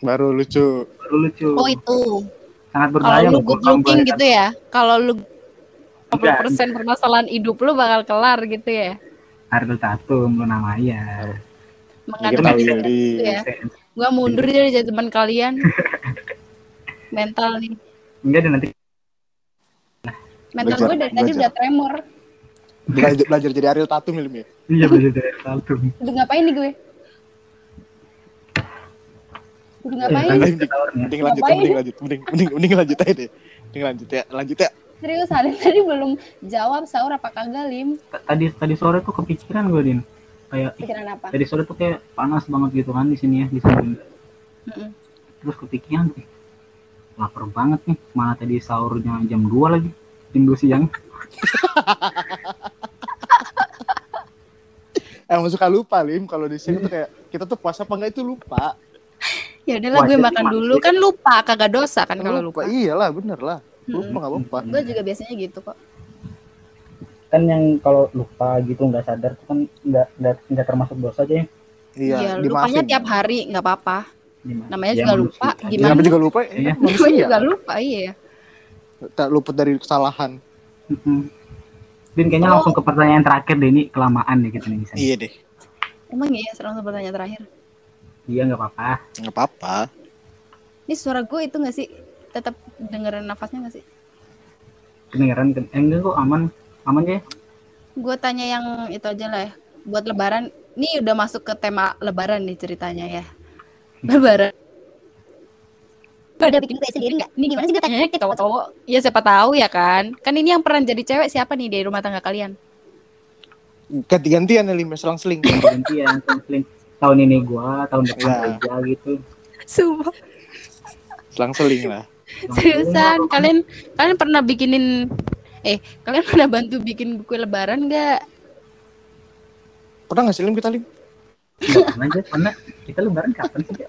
Baru lucu. lucu. oh itu Sangat kalau berbahaya lu loh good kalau looking boleh gitu ya kalau lu Enggak, 50% permasalahan hidup lu bakal kelar gitu ya Ariel Tatum lu namanya. Mengandung gitu ya gua mundur jadi jadi teman kalian mental nih Enggak deh nanti mental Belajar, gue dari tadi udah tremor Belajar, belajar jadi Ariel Tatum Lim ya. iya belajar dari Ariel Tatum. udah ngapain nih gue udah ngapain Eh, Mending, nih. mending lanjut, Ngapain? mending lanjut, mending, mending, mending lanjut aja deh. Mending lanjut ya, lanjut ya. serius hari tadi belum jawab sahur apa kagak lim Tadi tadi sore tuh kepikiran gue Din. Kayak pikiran apa tadi sore tuh kayak panas banget gitu kan di sini ya di samping Mm-mm. terus kepikiran ih, lapar banget nih mana tadi sahurnya jam 2 lagi jam 2 siang Emang suka lupa Lim kalau di sini tuh kayak kita tuh puasa apa enggak itu lupa. Ya udahlah gue makan dulu kan lupa kagak dosa kan kalau lupa. Iyalah, bener lah. Lupa nggak apa-apa. Gue juga biasanya gitu kok. kan yang kalau lupa gitu nggak sadar tuh kan nggak nggak termasuk dosa aja ya Iya, Iya, lupanya tiap hari nggak apa-apa. Namanya Ya, juga manusia lupa, gimana? Kenapa juga lupa? Iya. Ya, Namanya juga lupa, iya. Tak luput dari kesalahan. Din kayaknya Oh. langsung ke pertanyaan terakhir deh ini kelamaan deh kita nih misalnya. Iya deh. Emang iya langsung pertanyaan terakhir. Iya nggak apa-apa. Nggak apa-apa. Ini suara gue itu nggak sih? Tetap dengerin nafasnya nggak sih? Kedengeran? Eh, enggak kok aman aman ya. Gue tanya yang itu aja lah ya. Buat lebaran, ini udah masuk ke tema lebaran nih ceritanya ya. Lebaran. Pada bikin kue sendiri nggak? Ini gimana sih gue tanya ke cowok-cowok? Ya siapa tahu ya kan. Kan ini yang pernah jadi cewek siapa nih di rumah tangga kalian? Ganti-gantian ya, Lim. Selang-seling. Gantian konflik. Tahun ini gua, tahun depan Iya. kerja gitu. Sumpah. Selang-seling lah. Seriusan, kalian kalian pernah bikinin eh kalian pernah bantu bikin kue lebaran nggak? Pernah nggak sih, Lim, kita, Lim? Nggak pernah aja, pernah. Kita lebaran kapan sih? Kak?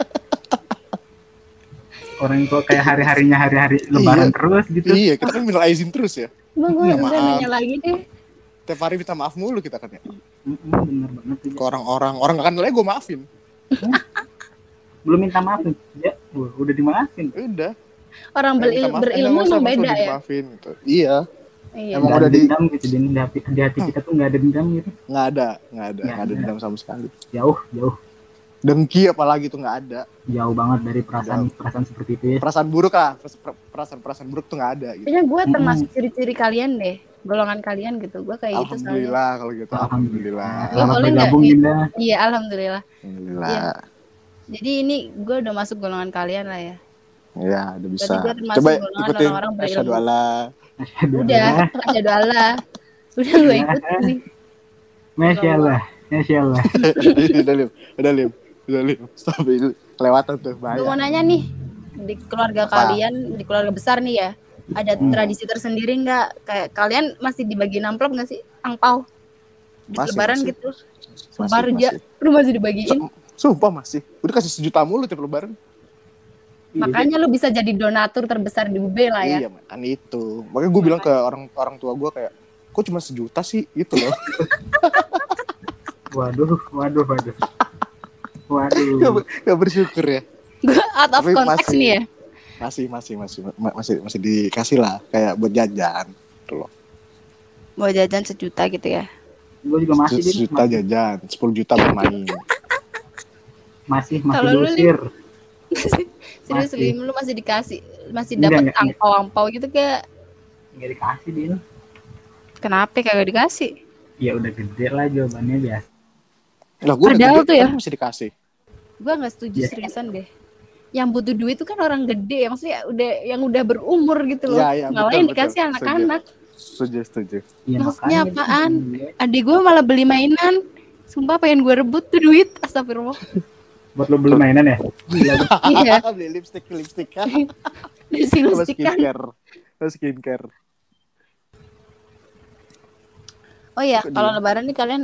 Orang tua kayak hari-harinya hari-hari lebaran Iya. terus gitu. Iya, kita kan minta izin terus ya. Emang gue Ya, udah maaf. nanya lagi deh. Tiap hari minta maaf mulu kita kan ya. Bener banget tuh. Ke orang-orang. Orang nggak kenal gue maafin. Belum minta maaf nih. Ya, udah dimaafin. Udah. Orang Kayak beril- minta maaf, eh, berilmu nggak usah, emang Mas, beda udah ya. dimaafin, gitu. Iya. Iya. Emang udah ada di- dendam gitu di, di, hati, di hati kita tuh nggak ada dendam gitu. Nggak ada. Nggak ada. Nggak ada dendam sama sekali. Jauh, jauh, Dengki apalagi tuh nggak ada. jauh banget dari perasaan perasaan seperti itu ya. Perasaan buruk lah. Perasaan-perasaan buruk tuh nggak ada gitu. Kayaknya gue termasuk ciri-ciri kalian deh. Golongan kalian gitu. Gue kayak gitu soalnya. Alhamdulillah kalau gitu. Alhamdulillah. Nggak bergabung nih? Dinda. Iya, alhamdulillah. Alhamdulillah. Iya. Jadi ini gue udah masuk golongan kalian lah ya. Ya, udah bisa. Coba ikutin orang-orang berilmu. Udah, alla. asyhadu Allah. Udah gue ikutin nih. Masya Allah, Masya Allah. udah lim, udah lim, udah lim. Stop itu kelewatan tuh Gue mau nanya nih, di keluarga Apa? kalian, di keluarga besar nih ya, ada Hmm. tradisi tersendiri nggak? Kayak kalian masih dibagiin amplop nggak sih? Angpau? Di Masih, lebaran masih. gitu? Masih, Sumpah Reja, masih. lu masih dibagiin? Sumpah masih. Udah kasih sejuta mulu tiap lebaran. Makanya lu bisa jadi donatur terbesar di UB lah ya. Iya, kan itu. Makanya gue bilang ke orang orang tua gue kayak, kok cuma sejuta sih gitu loh. Waduh, waduh, waduh. gak, Waduh. ber- gak bersyukur ya. Gue out of Tapi context masih- nih ya. Masih, masih, masih, ma- masih, masih dikasih lah kayak buat jajan. Gitu loh. Mau jajan sejuta gitu ya. Gue juga masih. Sejuta jajan, 10 juta bermain. masih, masih lu, diusir. Serius Masih. Lim, lu masih dikasih, masih Enggak, dapat enggak, enggak. angpau-angpau gitu gak? Nggak dikasih, Din. Kenapa kagak dikasih? Ya udah gede lah jawabannya biasa. Lah gue Padahal tuh ya. masih dikasih. Gue nggak setuju Iya. seriusan deh. Yang butuh duit itu kan orang gede, maksudnya udah yang udah berumur gitu loh. Betul, yang betul. dikasih anak-anak. Setuju, setuju. Ya, Maksudnya apaan? Adik gue malah beli mainan. Sumpah pengen gue rebut tuh duit. Astagfirullah. Buat lo beli mainan ya? Iya. Beli lipstick, lipstick kan. Sama lipstick kan. skincare. Skincare. Oh iya, Kok kalau lebaran nih kalian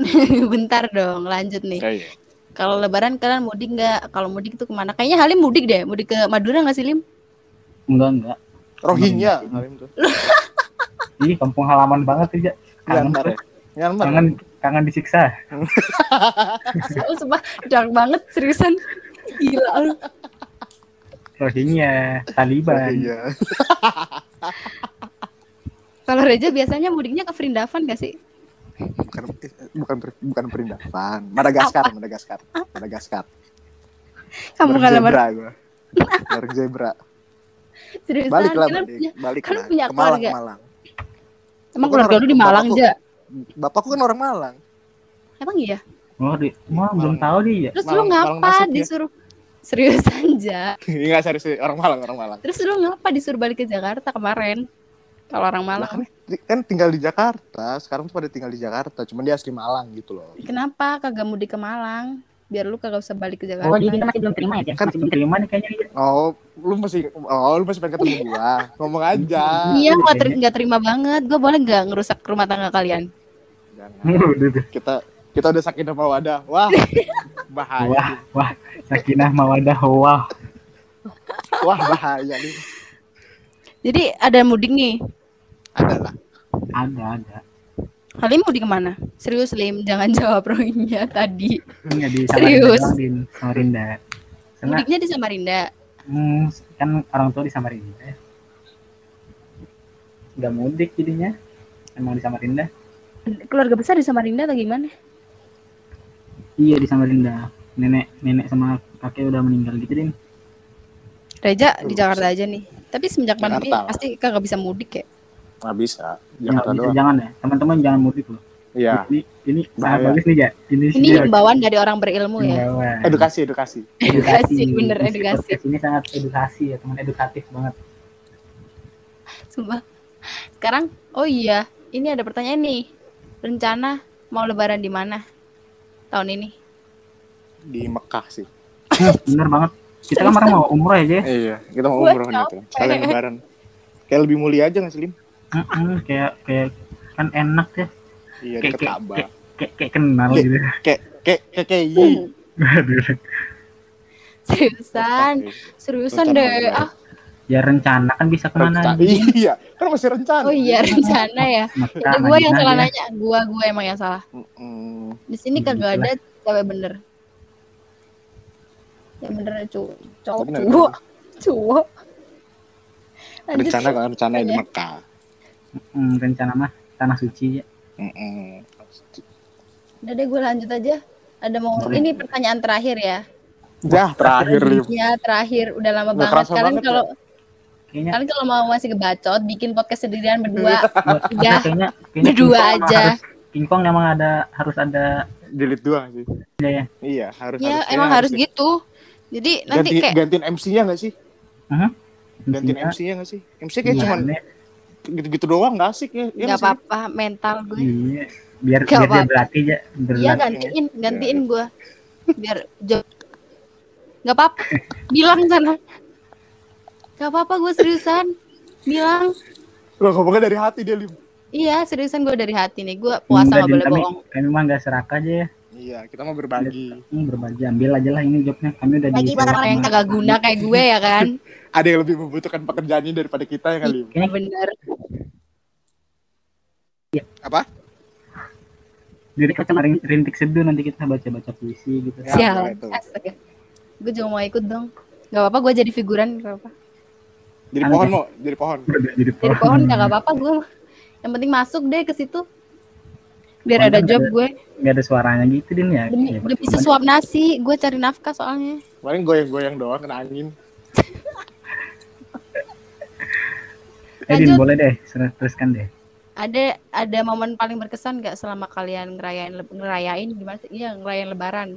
bentar dong, lanjut nih. Kayak Kalau lebaran kalian mudik nggak? Kalau mudik tuh ke mana? Kayaknya Halim mudik deh, mudik ke Madura nggak sih Lim? Enggak, enggak. Rohingya. Halim tuh. Ih, kampung halaman banget tuh, Ja. Kangen, Myanmar ya. Myanmar. kangen, kangen disiksa. Oh, sumpah dark banget seriusan. Gila lu. Rohingya, Taliban. Rohingya. Kalau Reja biasanya mudiknya ke Vrindavan gak sih? Bukan bukan bukan perindavan. Madagaskar, Madagaskar. Madagaskar. Kamu nggak lebar zebra gua. Bareng zebra. seriusan? Balik lah, Kalian balik. punya- Balik kan lah. punya Ke Malang, keluarga. ke Malang. Emang Bukan keluarga lu di Malang, bapakku. Bapakku kan orang Malang. Emang iya? Oh, di, wah, belum tahu dia. Terus lu Malang- Malang ngapa ya? disuruh seriusan Ja? Enggak serius orang Malang, orang Malang. Terus lu ngapa disuruh balik ke Jakarta kemarin? Kalau orang Malang, kan, kan tinggal di Jakarta. Sekarang tuh pada tinggal di Jakarta. Cuman dia asli Malang gitu loh. kenapa kagak mudik ke Malang? Biar lu kagak usah balik ke Jakarta. Oh, jadi kita masih belum terima ya? Kan- Masih belum terima nih kayaknya. dia. Oh, lu masih oh lu masih pengen ketemu gua. Ngomong aja. Iya, gua ter- nggak terima banget. Gue boleh nggak ngerusak rumah tangga kalian? Udah, udah. Kita kita udah sakit sama wadah. Wah. Bahaya. Wah, wah, sakinah mawadah, wah. Wah bahaya nih. Jadi ada mudik nih. Ada lah. Ada, ada. Halim mudik ke mana? Serius Lim, jangan jawab rohingya tadi. Enggak di Serius? Samarinda doang, di Samarinda. Karena Mudiknya di Samarinda. hmm, kan orang tua di Samarinda. ya. Nggak mudik jadinya. Emang di Samarinda. Keluarga besar di Samarinda atau gimana? Iya di Samarinda. Nenek nenek sama kakek udah meninggal gitu din. Reja di Jakarta aja nih. Tapi semenjak pandemi pasti kagak bisa mudik ya. Nggak bisa. Ya, Jakarta bisa doang. jangan ya. Teman-teman jangan mudik loh. Iya. Ini ini sangat bagus nih ya. Ini Ini sih himbauan dari orang berilmu ya. himbauan. Edukasi, edukasi. Edukasi, bener edukasi. podcast Ini sangat edukasi ya teman edukatif banget. Sumpah. Sekarang, oh iya, ini ada pertanyaan nih. Rencana mau lebaran di mana tahun ini? Di Mekah sih. Bener banget. Kita kan kemarin mau umroh aja ya. Iya, kita mau umroh capek. Sekalian lebaran. Kayak lebih mulia aja nggak Slim? Kayak kayak kan enak ya. Iya, Kayak deket kayak, Ka'bah. kayak, kayak, kayak kenal Iya. gitu. Kayak kayak kayak kayak. Seriusan, seriusan deh. Ah, ya rencana kan bisa ke mana Rencana- aja. Iya, kan masih rencana. oh iya rencana ya. Mekah, Jadi gue yang salah ya. nanya, gua gua emang yang salah. Mm-mm. Di sini kagak itulah. ada cewek bener. Yang bener cowok, cowok, cowok. Rencana kan rencana di Ya. Mekah. Hmm, rencana mah tanah suci ya. Mm-mm. Udah deh gue lanjut aja. Ada mau Boleh. ini pertanyaan terakhir ya. Dah terakhir. Ya terakhir udah lama Nggak banget. Kalian ya. kalau Kayaknya kalian kalau mau masih kebacot bikin podcast sendirian berdua Udah, kayaknya, kayaknya berdua aja. Harus, King Kong emang ada harus ada Jilid doang sih. ya ya. Iya, harus ya harus- emang iya, harus gitu. Jadi nanti Ganti, kayak gantiin MC-nya nggak sih? Hah? Gantiin Intinya, MC-nya nggak sih? MC kayak iya, cuman nih. gitu-gitu doang nggak asik ya. Iya nggak nggak sih? apa-apa mental gue. Iya. Biar Gak biar dia apa-apa. berlatih aja. Iya Berlatih. gantiin gantiin gue biar. Nggak apa-apa. Bilang sana. Gak apa-apa gue seriusan. Bilang. Lo ngomongnya dari hati dia Lim. Iya seriusan gue dari hati nih. Gue puasa nggak Din, boleh kami, bohong. Kami mah nggak serak aja ya. Iya, kita mau berbagi. Hmm, berbagi ambil aja lah ini jobnya. Kami udah Lagi di buat orang yang kagak guna kayak gue ya kan. Ada yang lebih membutuhkan pekerjaan ini daripada kita ya kali. Kayaknya Bener. Apa? Jadi kita kemarin rintik seduh nanti kita baca-baca puisi gitu. Ya, Sial. Gue juga mau ikut dong. Gak apa-apa gue jadi figuran. Gak apa-apa. Jadi Aneh. pohon mau, jadi pohon. Jadi Jadi pohon gak apa-apa gue. Yang penting masuk deh ke situ. Biar Pohon ada job ada- gue. nggak ada suaranya gitu din ya. Demi, Ya, demi percuma. sesuap nasi. Gue cari nafkah soalnya. Paling goyang-goyang doang kena angin. Eh din Lanjut. boleh deh teruskan deh. Ada ada momen paling berkesan gak selama kalian ngerayain ngerayain gimana sih? Iya ngerayain lebaran.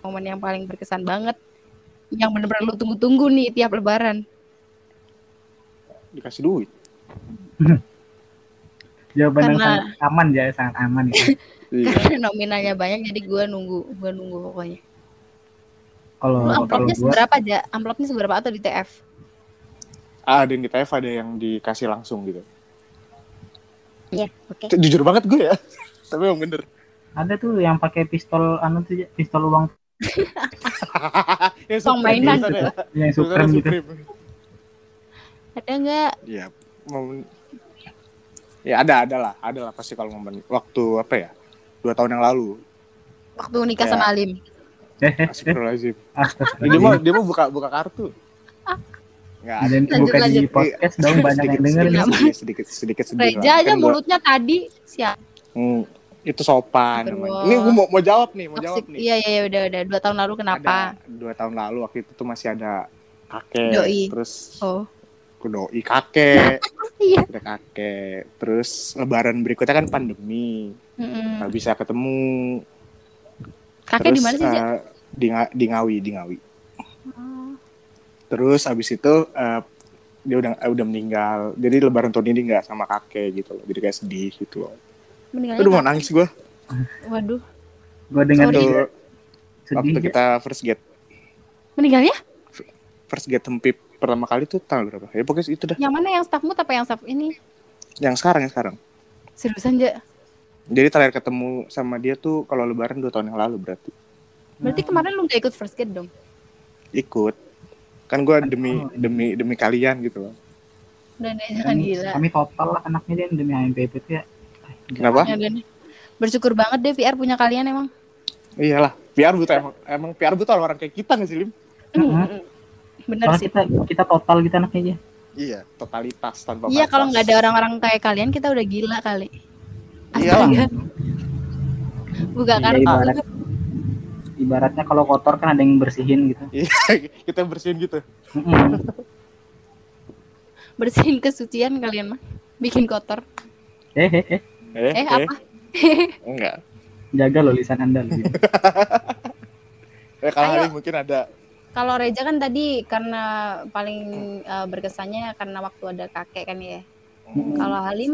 Momen yang paling berkesan banget. Yang bener-bener lu tunggu-tunggu nih tiap lebaran. Dikasih duit. Jawaban yang Karena- sangat aman ya, sangat aman ya. Iya. Karena nominalnya banyak jadi gue nunggu. Gue nunggu pokoknya. Kalau amplopnya gua seberapa aja? Amplopnya seberapa atau di TF? Ah, ada yang di TF ada yang dikasih langsung gitu. Iya, oke. Jujur banget gue ya. Tapi emang bener. ada tuh yang pakai pistol anu tuh pistol uang ya, Uang mainan. tulisannya. yang Tulisannya supreme gitu. Supreme. Ada nggak? Iya, momen Ya ada, ada lah, ada lah pasti kalau momen waktu apa ya? Dua tahun yang lalu. Waktu nikah Ya. sama Alim. Astagfirullahaladzim. Dia mau dia mau buka buka kartu. Enggak ada. Lanjut, bukan di lanjut. podcast dong banyak yang denger sedikit, nih. sedikit, sedikit, sedikit sedih Reja aja Kan mulutnya tadi siap. Hmm, itu sopan namanya. Ini gue mau, mau jawab nih, mau jawab Toxic. nih. Iya iya iya, udah udah dua tahun lalu kenapa? Ada dua tahun lalu waktu itu tuh masih ada kakek, Doi. terus Oh ku doi kakek, iya. ada kakek, terus lebaran berikutnya kan pandemi, Mm-mm. nggak bisa ketemu. Kakek di mana sih? Eh, di, di Ngawi, di Ngawi. Oh. Terus abis itu eh, dia udah eh, udah meninggal. Jadi lebaran tahun ini nggak sama kakek gitu loh. Jadi kayak sedih gitu loh. Meninggalnya Aduh mau nangis gue. Waduh. Gue dengar Sorry. Waktu, ya. kita first get Meninggalnya? first get tempip pertama kali tuh tanggal berapa? Ya pokoknya itu dah. Yang mana yang staff mood apa yang staff ini? Yang sekarang yang sekarang. Seriusan aja. Jadi terakhir ketemu sama dia tuh kalau lebaran dua tahun yang lalu berarti. Berarti kemarin lu gak ikut first get dong? Ikut. kan gue demi demi demi kalian gitu loh Udah deh, jangan Kami, gila. kami total lah anaknya dia demi HMPP itu ya. Kenapa Ya, Dan bersyukur banget deh VR punya kalian emang. iyalah PR butuh emang emang PR butuh orang kayak kita nggak sih lim Heeh. Bener Soalnya sih. kita kita total gitu anaknya aja. iya totalitas tanpa Iya batas. kalau nggak ada orang-orang kayak kalian kita udah gila kali. Astaga. Buka Iya, kartu. ibarat, ibaratnya kalau kotor kan ada yang bersihin gitu. Iya, kita bersihin gitu. Bersihin kesucian kalian mah. Bikin kotor. Eh, eh, eh, eh, apa? enggak jaga loh lisan anda loh. gitu. eh kalau Ayo. hari mungkin ada Kalau Reja kan tadi karena paling eh, berkesannya karena waktu ada kakek kan ya. Mm-mm. Kalau Halim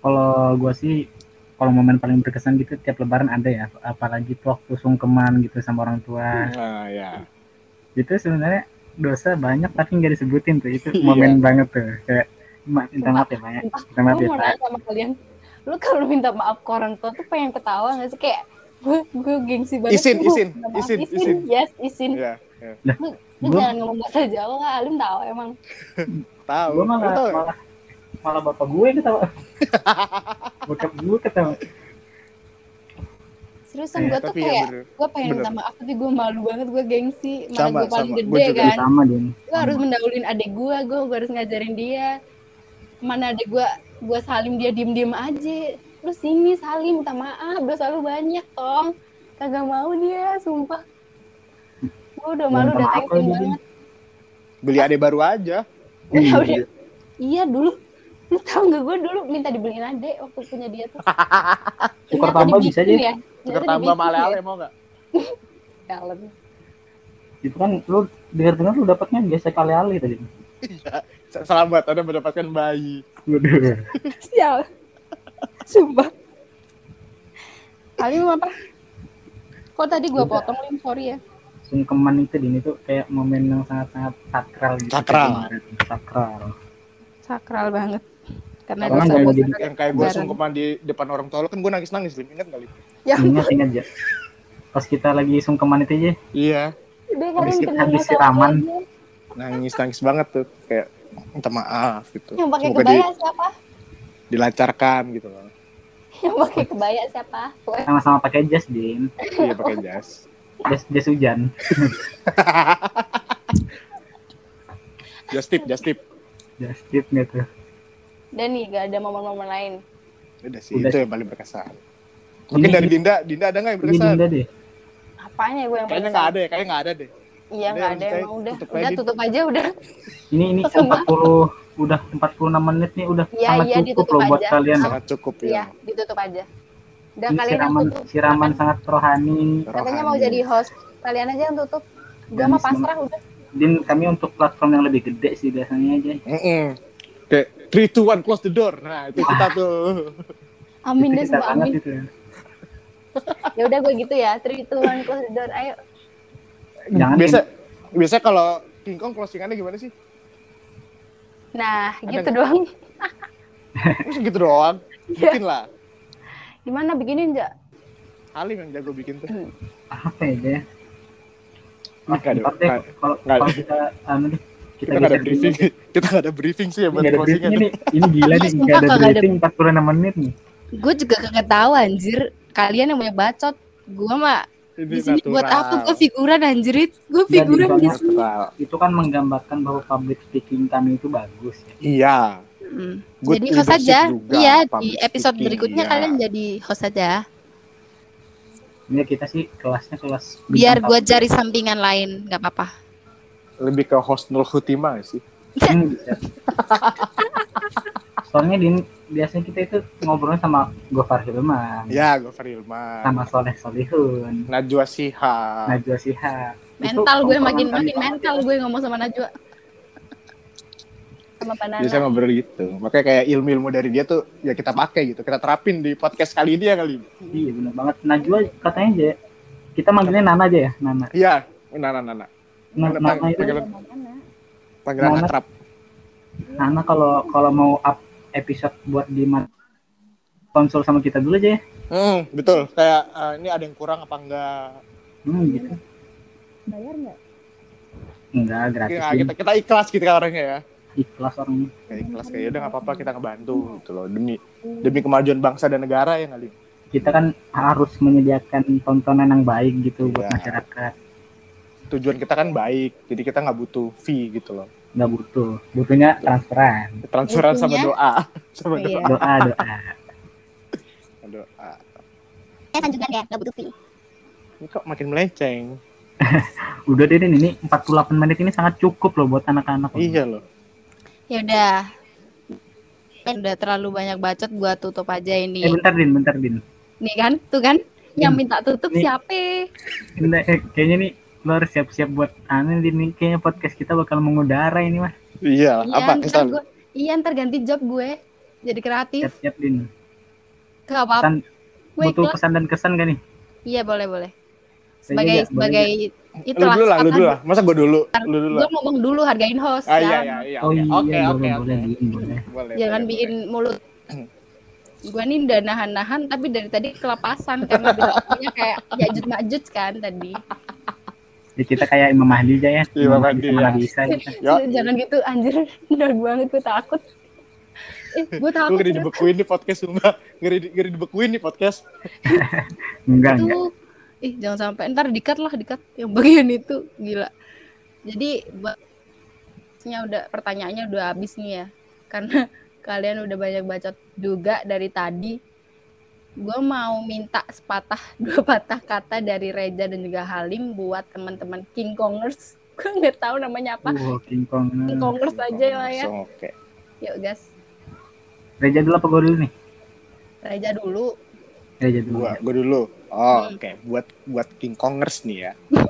Kalau gua sih kalau momen paling berkesan gitu tiap lebaran ada ya, apalagi tuh waktu sungkeman gitu sama orang tua. nah ya Itu sebenarnya dosa banyak tapi nggak disebutin tuh. Itu Iya. momen banget tuh. Kayak "Ma- minta maaf ya, Pak. ya. Minta maaf gue ya, mau Pak. nanya sama kalian lu kalau minta maaf ke orang tua tuh pengen ketawa gak sih kayak gue gue gengsi banget Isin, isin, maaf. isin, isin, isin. yes isin ya lu Gua- jangan ngomong bahasa Jawa lah Alim tahu emang tahu Gue malah, Lu tahu ya? malah malah bapak gue yang ketawa. Bokap gue ketawa. seriusan Eh, gue tuh ya kayak bener gue pengen bener. minta maaf tapi gue malu banget gue gengsi mana Sama, gue paling sama. gede Gua kan Sama, gue harus mendahuluin adik gue gue gue harus ngajarin dia mana adik gue gue salim dia diem diem aja lu sini salim minta maaf dosa lu banyak tong kagak mau dia sumpah gue udah malu udah Din. banget beli adek baru aja Ya Iya. udah. Iya dulu. Lu tau gak gue dulu minta dibeliin adek waktu punya dia tuh. Tukar tambah bisa aja. ya. tukar tambah sama ale-ale ya. mau nggak Dalam. Itu kan lu dengar-dengar lu dapatnya biasa kali-kali tadi. Selamat anda mendapatkan bayi. Sial. Sumpah. Halim apa? Kok tadi gue Udah. potong Lim, sorry ya. Sungkeman itu Din itu kayak momen yang sangat-sangat sakral gitu. Sakral. Sakral. Sakral banget. Karena Karena buat jadi- yang kayak gue sungkeman di depan orang tua lo kan gue nangis nangis lim ingat kali Ya Ingat ingat aja. Pas kita lagi sungkeman itu aja, iya Habis- habis siraman. aja. nangis nangis banget tuh kayak minta maaf gitu Yang pakai Semoga kebaya siapa? dilancarkan gitu loh Yang pakai kebaya siapa? Sama-sama pakai jas, Din. iya pakai jas Jas jas hujan. just tip just tip Jas tip gitu. Dan nih gak ada momen-momen lain. udah sih Udah itu sih. yang paling berkesan mungkin Ini- dari Dinda Dinda ada nggak yang Ini berkesan Dinda deh. Apanya gue yang kayaknya berkesan? nggak ada ya kayaknya nggak ada deh Iya Udah, nggak ada kita emang udah. tutup Udah tutup aja udah. Ini ini 40 udah 46 menit nih udah Iya, sangat iya, cukup ditutup loh buat aja. kalian. sangat cukup Iya ya ditutup aja. Udah Ini kalian yang siraman tutup. siraman sangat rohani. Katanya mau jadi host. Kalian aja yang tutup. Gue Dan mah pasrah udah. Din kami untuk platform yang lebih gede sih biasanya aja. Mm-mm. kayak three two one close the door nah itu kita tuh Amin deh semua amin. itu. Ya udah gue gitu ya. Three, two, one, close the door. Ayo. Jangan biasa biasa kalau King Kong closingannya gimana sih Nah, Ada gitu doang. Terus gitu doang Iya. bikin lah Gimana bikinin, Ja? Halim yang jago bikin tuh apa ya dia? Nggak ada- kalau kalau kita anu deh, kita nggak ada briefing kita nggak ada briefing sih ya buat ada briefing nih. Ini gila nih, nggak ada kagak ada- briefing 46 menit nih. Gue juga kagak tahu anjir. Kalian yang banyak bacot. Gue mah ini di sini buat natural. apa? Gue figuran anjir. Gue figuran di sini. Itu kan menggambarkan bahwa public speaking kami itu bagus ya. iya Hmm. Good Jadi host aja. juga, Iya, di episode speaking, berikutnya iya. kalian jadi host aja. Ini kita sih kelasnya kelas Biar gue cari sampingan lain, nggak apa-apa. lebih ke host Nul Hutima sih Hmm, bisa. Soalnya di biasanya kita itu ngobrolnya sama Gofar Hilman, ya Gofar Ilman sama Soleh Solihun, Najwa Shihab Najwa Shihab. Mental Itu gue makin makin mental gue ngomong sama Najwa. Sama Banana. biasanya ngobrol gitu makanya kayak ilmu-ilmu dari dia tuh ya kita pakai gitu kita terapin di podcast kali ini ya kali Iya benar banget. Najwa katanya aja kita manggilnya Nana aja ya, Nana. iya Nana Nana Na- Nana, Nana itu panggilan panggilan Nana. akrab Nana kalau kalau mau up episode buat di konsul sama kita dulu aja ya. Hmm, betul. Kayak eh, ini ada yang kurang apa enggak? Hmm, gitu. Bayar nggak? Enggak, gratis. Kita, Din. kita, kita ikhlas gitu kan orangnya ya. Ikhlas orangnya. Kayak ikhlas kayak udah nggak apa-apa kita ngebantu gitu loh demi demi kemajuan bangsa dan negara ya kali. Kita kan harus menyediakan tontonan yang baik gitu buat Iya. masyarakat. Tujuan kita kan baik, jadi kita nggak butuh fee gitu loh. Nggak butuh. Butuhnya transferan. Transferan sama Butuhnya- doa, sama Iya. doa, Doa, doa. doa. Ya kan juga ya, gak butuh fee. Ini kok makin melenceng. Udah deh, Din. Ini 48 menit ini sangat cukup loh buat anak-anak. Iya loh. Ya udah. Udah terlalu banyak bacot gua tutup aja Eh, ini. bentar, Din. Bentar, Din. Nih kan, tuh kan yang minta tutup Nih. siapa? Ini, eh, kayaknya nih lo harus siap-siap buat aneh Din. Nih, kayaknya podcast kita bakal mengudara ini mah. Iya, Iya, apa? ntar gua, iya ntar ganti job gue jadi kreatif. Siap-siap, Din. Gak apa-apa. Pesan, Gue butuh ikhlas. pesan dan kesan gak nih? Iya boleh boleh. Saya Sebagai juga, boleh sebagai lu itulah. dulu lah, lu dulu lah. Masa gue dulu? Lu dulu Gue lah. ngomong dulu hargain host. Ah kan? iya iya iya. Oh Oke iya, oke oke. boleh, Din, boleh. Boleh. Jangan boleh, bikin boleh. mulut. Gue nih udah nahan-nahan tapi dari tadi kelapasan karena bilangnya kayak jajut majut kan tadi. Ya, kita kayak Imam Mahdi aja ya. Iya, Imam Mahdi, ya. Nabi Isa kita. Ya. Jangan gitu anjir. Dark banget gue takut. Eh, gue Gue takut. ngeri Red. dibekuin nih podcast sumpah. Ngeri ngeri dibekuin nih podcast. Enggak, enggak. itu ih jangan sampai ntar dikat lah dikat yang bagian itu gila jadi buat nya udah pertanyaannya udah habis nih ya karena kalian udah banyak bacot juga dari tadi gue mau minta sepatah dua patah kata dari Reza dan juga Halim buat teman-teman King Kongers gue nggak tahu namanya apa Uh, King Kong. King Kongers aja lah ya Oke. yuk guys Reja dulu apa gue dulu nih? Reza dulu Reja dulu. Gua ya. gua dulu. Oh, Hmm. oke. Buat buat King Kongers nih ya.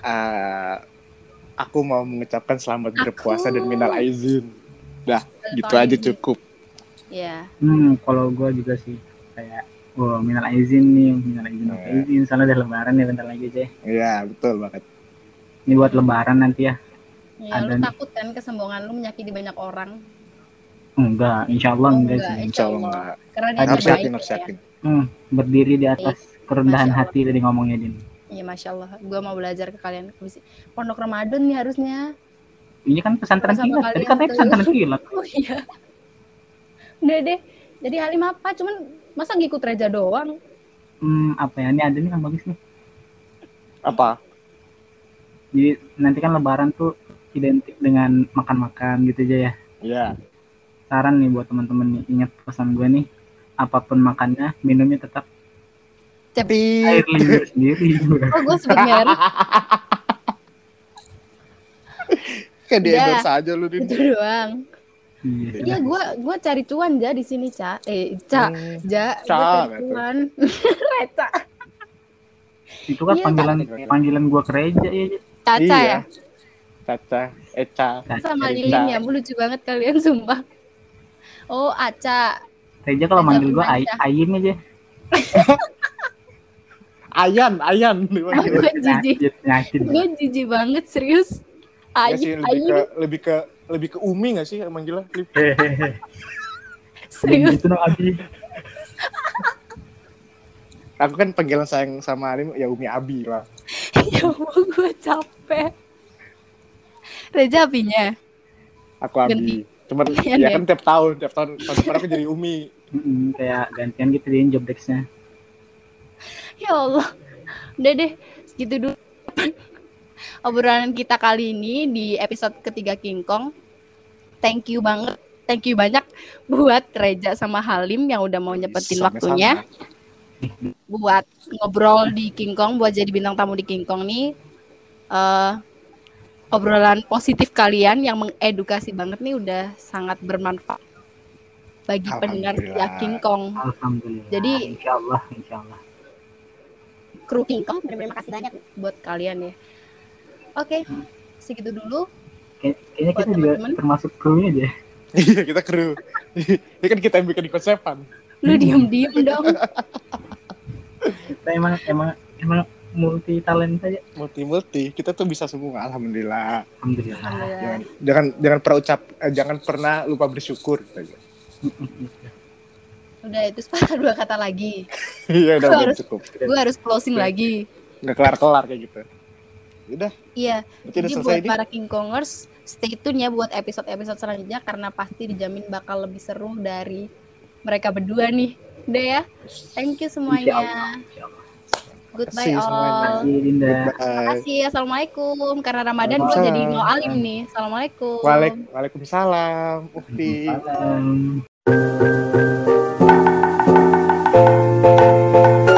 Eh, aku mau mengucapkan selamat berpuasa dan minal aizin. Dah, gitu aja cukup. ya Hmm, kalau gue juga sih kayak Wah, minal aizin nih, minal aizin, Oh, ya. aizin. Soalnya udah lebaran ya bentar lagi aja. ya. Iya, betul banget. Ini buat lebaran nanti ya. ya lu Ada nih. takut kan kesombongan lu menyakiti banyak orang Enggak, insya Allah Oh, enggak, enggak, sih. Insya Allah enggak. karena dia Harus baik yakin, harus ya. yakin. Hmm, berdiri di atas kerendahan Masya hati tadi ngomongnya Din. Iya, masya Allah. Gue mau belajar ke kalian. Pondok Ramadan nih harusnya. Ini kan pesantren kilat. Tadi katanya pesantren kilat. Oh iya. Udah deh. Jadi Halim apa? Cuman masa ngikut Reja doang? Hmm, apa ya? Ini ada nih yang bagus nih. Apa? Jadi nanti kan lebaran tuh identik dengan makan-makan gitu aja ya. Iya. Saran nih buat teman-teman nih, ingat pesan gue nih. Apa pun makannya, minumnya tetap air liur sendiri. Oh, gue sebut merek Kayak di Udah. endorse aja lu, Din. itu doang. Iya, Iya, gue gue cari cuan ja di sini, Ca. Eh, Ca. Hmm. Ja, gue Ca, cari cuan. Reca. Itu kan Iya, panggilan Kak. panggilan gue ke Reja ya. Caca Iya. ya? Caca, Eca. Sama Reca. Lilin ya, lucu banget kalian sumpah. Oh, Aca. Reja kalau manggil gue ay. Ayim aja. Ayan, Ayan. Gue jijik. Gue jijik banget, serius. Ya Ayi, sih, lebih ayi, ke lebih ke lebih ke Umi gak sih manggilnya? Hehehe. serius. Gitu dong Abi. Aku kan panggilan sayang sama Alim ya Umi Abi lah. ya Allah, gue capek. Reja apinya. Aku Abi. Cuman Gantian ya ya? kan tiap tahun, tiap tahun depan aku jadi Umi. Mm, kayak gantian gitu dia job desk-nya. Ya Allah. Udah deh, segitu dulu. Obrolan kita kali ini di episode ketiga King Kong. Thank you banget. Thank you banyak buat Reja sama Halim yang udah mau nyepetin Sama-sama. waktunya buat ngobrol di King Kong, buat jadi bintang tamu di King Kong nih. eh obrolan positif kalian yang mengedukasi banget nih udah sangat bermanfaat bagi pendengar setia King Kong. Alhamdulillah. Jadi- insya Allah, insya Allah. kru King Kong bener-bener makasih banyak buat kalian ya. Oke, segitu dulu. Kay- kayaknya kita juga termasuk krunya deh. Iya, kita kru. Ini kan kita yang bikin konsepan. Lu diem-diem dong. Kita emang emang emang multi talent saja. Multi-multi, kita tuh bisa semua. Alhamdulillah. Alhamdulillah. Alhamdulillah. Jangan jangan jangan pernah ucap eh, jangan pernah lupa bersyukur. Udah itu sepatah dua kata lagi. Iya, udah udah Harus- cukup. Gue harus closing lagi. Nggak kelar-kelar kayak gitu udah. Iya jadi buat ini. para kingkongers stay tune ya buat episode-episode selanjutnya karena pasti dijamin bakal lebih seru dari mereka berdua nih. Deh ya? Thank you semuanya. Goodbye all. Terima kasih ya, assalamualaikum. Karena ramadan gue jadi mau alim nih. Assalamualaikum. Waalaikumsalam, Ukti. Thank Waalaikumsalam.